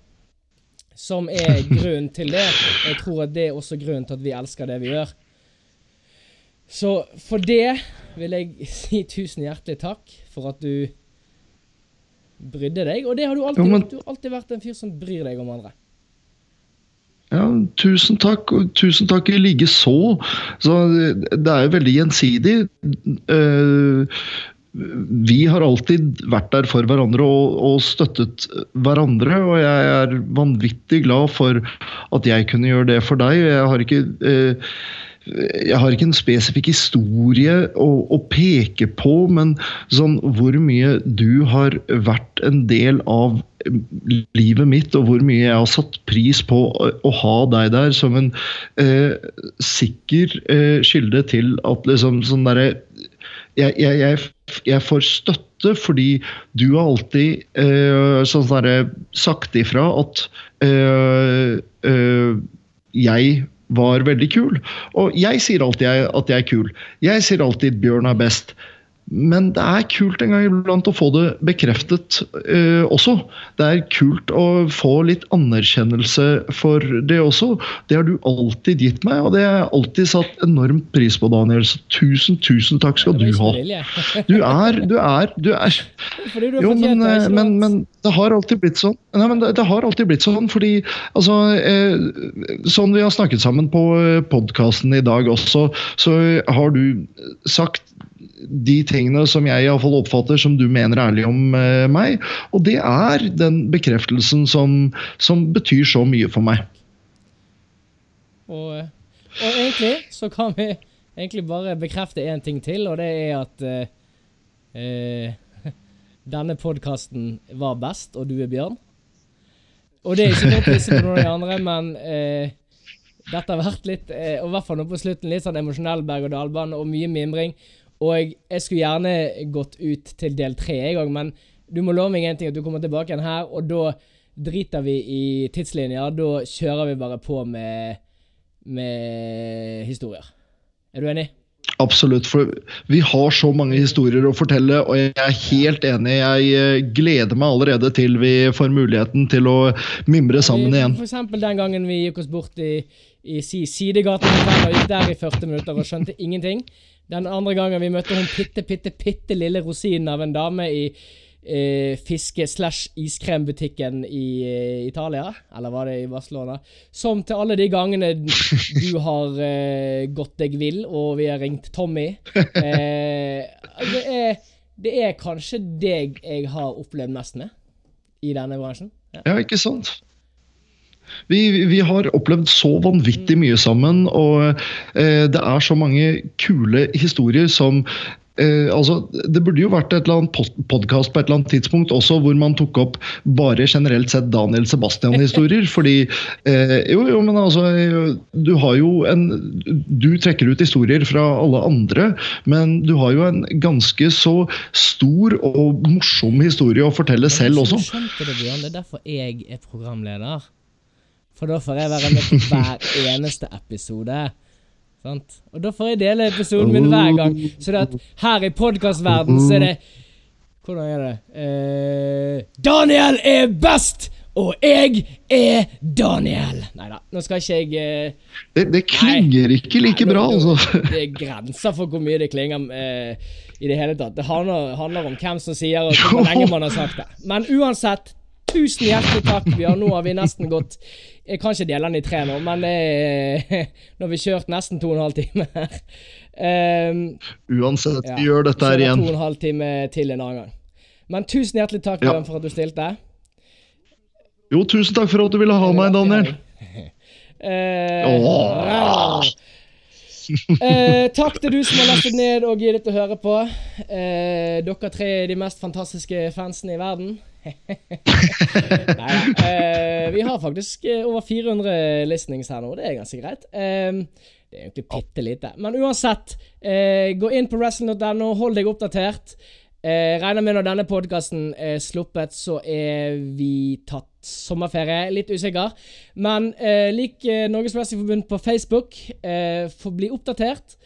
som er grunnen til det. Jeg tror at det er også grunnen til at vi elsker det vi gjør. Så for det vil jeg si tusen hjertelig takk for at du brydde deg. Og det har du alltid gjort. Du har alltid vært en fyr som bryr deg om andre. Ja, tusen takk, og tusen takk i like så. så det er jo veldig gjensidig. Uh, vi har alltid vært der for hverandre og, og, støttet hverandre. Og jeg er vanvittig glad for at jeg kunne gjøre det for deg. Jeg har ikke, eh, jeg har ikke en spesifikk historie å, å, peke på, men sånn hvor mye du har vært en del av livet mitt, og hvor mye jeg har satt pris på å, å ha deg der som en eh, sikker eh, kilde til at liksom sånn derre jeg, jeg, jeg, jeg, får støtte fordi du har alltid eh, sånn der, sagt ifra at eh, eh, jeg var veldig kul. Og jeg sier alltid at jeg er kul. Jeg sier alltid Bjørn er best. Men det er kult en gang iblant å få det bekreftet eh, også. Det er kult å få litt anerkjennelse for det også. Det har du alltid gitt meg, og det har jeg alltid satt enormt pris på, Daniel. Så tusen, tusen takk skal du ha. Du er Du er, du er Jo, men, eh, men, men det har alltid blitt sånn. Nei, men det, det, har alltid blitt sånn, fordi altså eh, Sånn vi har snakket sammen på eh, podkasten i dag også, så har du sagt de tingene som jeg i alle fall oppfatter som du mener ærlig om eh, meg. Og det er den bekreftelsen som, som betyr så mye for meg. Og, og, egentlig så kan vi egentlig bare bekrefte én ting til, og det er at eh, eh, denne podkasten var best, og du er Bjørn. Og det er ikke for å pisse på noen av de andre, men eh, dette har vært litt, eh, og i hvert fall nå på slutten, litt sånn emosjonell berg-og-dal-bane og mye mimring. Og jeg, skulle gjerne gått ut til del tre en gang, men du må love meg en ting, at du kommer tilbake igjen her, og da driter vi i tidslinjer. Da kjører vi bare på med, med historier. Er du enig? Absolutt, for vi har så mange historier å fortelle, og jeg er helt enig. Jeg eh, gleder meg allerede til vi får muligheten til å mimre sammen igjen. Eksempel den gangen vi gikk oss bort i, i Sidegaten der i 40 minutter og skjønte ingenting. Den andre gangen vi møtte hun pitte, pitte, pitte lille rosinen av en dame i eh, fiske-slash-iskrembutikken i eh, Italia. Eller var det i Barcelona? Som til alle de gangene du har eh, gått deg vill, og vi har ringt Tommy. Eh, det, er, det er kanskje deg jeg har opplevd mest med i denne bransjen. Ja, ja ikke sant? Vi, vi, har opplevd så vanvittig mye sammen, og eh, det er så mange kule historier som eh, altså, Det burde jo vært et eller annet podkast på et eller annet tidspunkt også hvor man tok opp bare generelt sett Daniel Sebastian-historier. fordi eh, Jo, jo, men altså Du har jo en Du trekker ut historier fra alle andre, men du har jo en ganske så stor og morsom historie å fortelle selv også. Skjønte det, Bjørn. Det er derfor jeg er programleder. For da får jeg være med på hver eneste episode. Sant? Og da får jeg dele episoden min hver gang. Så det at her i podkastverden så er det Hvordan er det? Eh, Daniel er best! Og jeg er Daniel! Nei da, nå skal ikke jeg eh, det, det, klinger nei, ikke like nei, bra, altså. Det er grenser for hvor mye det klinger eh, i det hele tatt. Det handler, handler, om hvem som sier og hvor lenge man har sagt det. Men uansett, tusen hjertelig takk, Bjørn. Nå har vi nesten gått jeg kan ikke dele den i tre nå, men eh, nå har vi kjørt nesten to og en halv time her. Um, Uansett, ja, vi gjør dette her igjen. To og en halv time til en annen gang. Men tusen hjertelig takk ja. for at du stilte. Jo, tusen takk for at du ville ha meg, Daniel. uh, oh. Eh, takk til du som har lastet ned og giddet å høre på. Eh, dere tre er de mest fantastiske fansene i verden. Nei eh, vi har faktisk eh, over 400 listenings her nå. Det er ganske greit. Eh, det er egentlig bitte lite. Men uansett, eh, gå inn på wrestling.no, hold deg oppdatert. Eh, regner med når denne podkasten er sluppet, så er vi tatt sommerferie. Litt usikker. Men eh, lik eh, Norges Wrestlingforbund på Facebook. Eh, for bli oppdatert.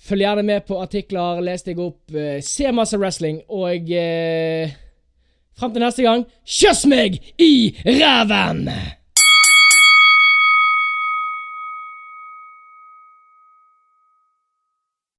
Følg gjerne med på artikler, les deg opp, eh, se masse wrestling, og eh, Fram til neste gang, kjøss meg i ræven!